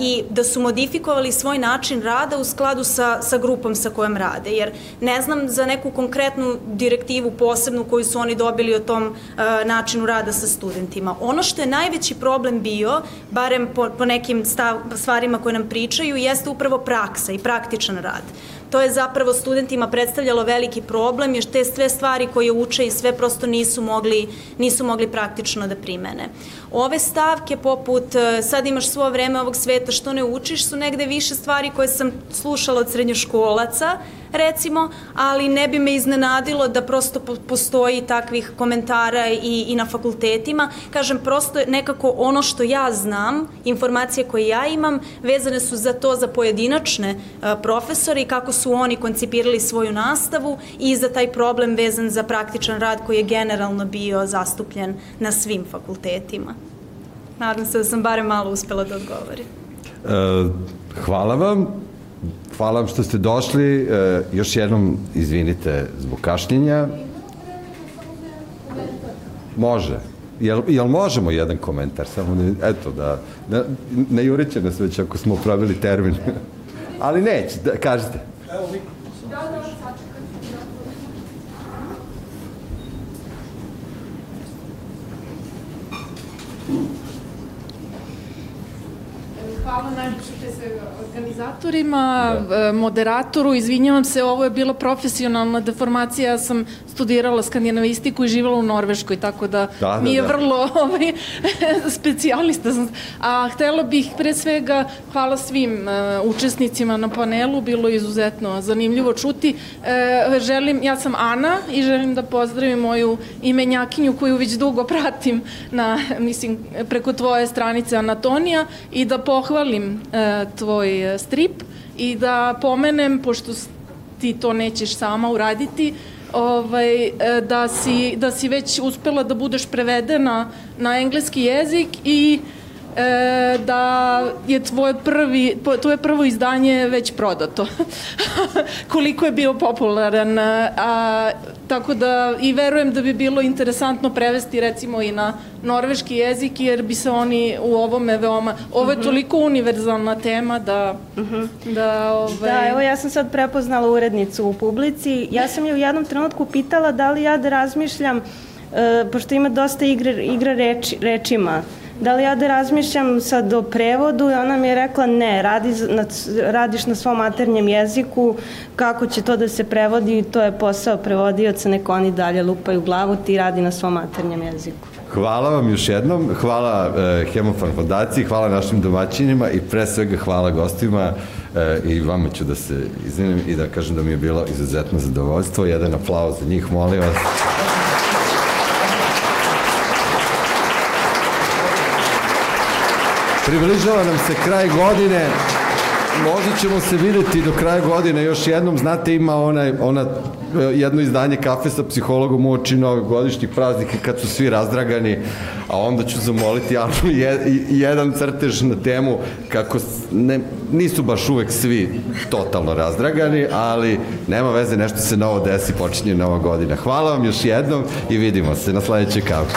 S2: i da su modifikovali svoj način rada u skladu sa, sa grupom sa kojom rade. Jer ne znam za neku konkretnu direktivu posebnu koju su oni dobili o tom uh, načinu rada sa studentima. Ono što je najveći problem bio, barem po, po nekim stav, stvarima koje nam pričaju, jeste upravo praksa i praktičan rad to je zapravo studentima predstavljalo veliki problem, jer te sve stvari koje uče i sve prosto nisu mogli, nisu mogli praktično da primene. Ove stavke poput e, sad imaš svo vreme ovog sveta što ne učiš su negde više stvari koje sam slušala od srednjoškolaca, recimo, ali ne bi me iznenadilo da prosto postoji takvih komentara i, i na fakultetima. Kažem, prosto nekako ono što ja znam, informacije koje ja imam, vezane su za to za pojedinačne uh, profesore i kako su oni koncipirali svoju nastavu i za taj problem vezan za praktičan rad koji je generalno bio zastupljen na svim fakultetima. Nadam se da sam bare malo uspela da odgovorim.
S1: E, hvala vam. Hvala vam što ste došli. E, još jednom izvinite zbog kašnjenja. Može. Jel, jel možemo jedan komentar? Samo ne, eto da, ne, ne jureće nas već ako smo pravili termin. Ali neće, da, kažete. Evo,
S6: Hvala najljepše pre svega organizatorima, da. E, moderatoru, izvinjavam se, ovo je bila profesionalna deformacija, ja sam studirala skandinavistiku i živala u Norveškoj, tako da, da, da mi je da. vrlo ovaj, specijalista sam. A htela bih pre svega, hvala svim uh, učesnicima na panelu, bilo je izuzetno zanimljivo čuti. Uh, želim, ja sam Ana i želim da pozdravim moju imenjakinju koju već dugo pratim na, mislim, preko tvoje stranice Anatonija i da pohvalim uh, tvoj strip i da pomenem, pošto ti to nećeš sama uraditi, ovaj, e, da, si, da si već uspela da budeš prevedena na engleski jezik i e, da je tvoje, prvi, tvoje prvo izdanje već prodato. Koliko je bio popularan. A, tako da i verujem da bi bilo interesantno prevesti recimo i na norveški jezik jer bi se oni u ovome veoma... Ovo je uh mhm. -huh. toliko univerzalna tema da... Uh mhm. -huh. da,
S4: ovaj... da, evo ja sam sad prepoznala urednicu u publici. Ja sam je u jednom trenutku pitala da li ja da razmišljam, uh, pošto ima dosta igre, igra reči, rečima, da li ja da razmišljam sad o prevodu i ona mi je rekla ne, radi na, radiš na svom maternjem jeziku, kako će to da se prevodi, to je posao prevodioca, neko oni dalje lupaju glavu, ti radi na svom maternjem jeziku.
S1: Hvala vam još jednom, hvala e, Hemofan fondaciji, hvala našim domaćinima i pre svega hvala gostima e, i vama ću da se izvinim i da kažem da mi je bilo izuzetno zadovoljstvo. Jedan aplauz za njih, molim vas. Približava nam se kraj godine, možda ćemo se videti do kraja godine još jednom, znate ima onaj, ona jedno izdanje kafe sa psihologom u oči novogodišnjih praznika kad su svi razdragani, a onda ću zamoliti Anu jedan crtež na temu kako ne, nisu baš uvek svi totalno razdragani, ali nema veze, nešto se novo desi, počinje nova godina. Hvala vam još jednom i vidimo se na sledećoj kafe.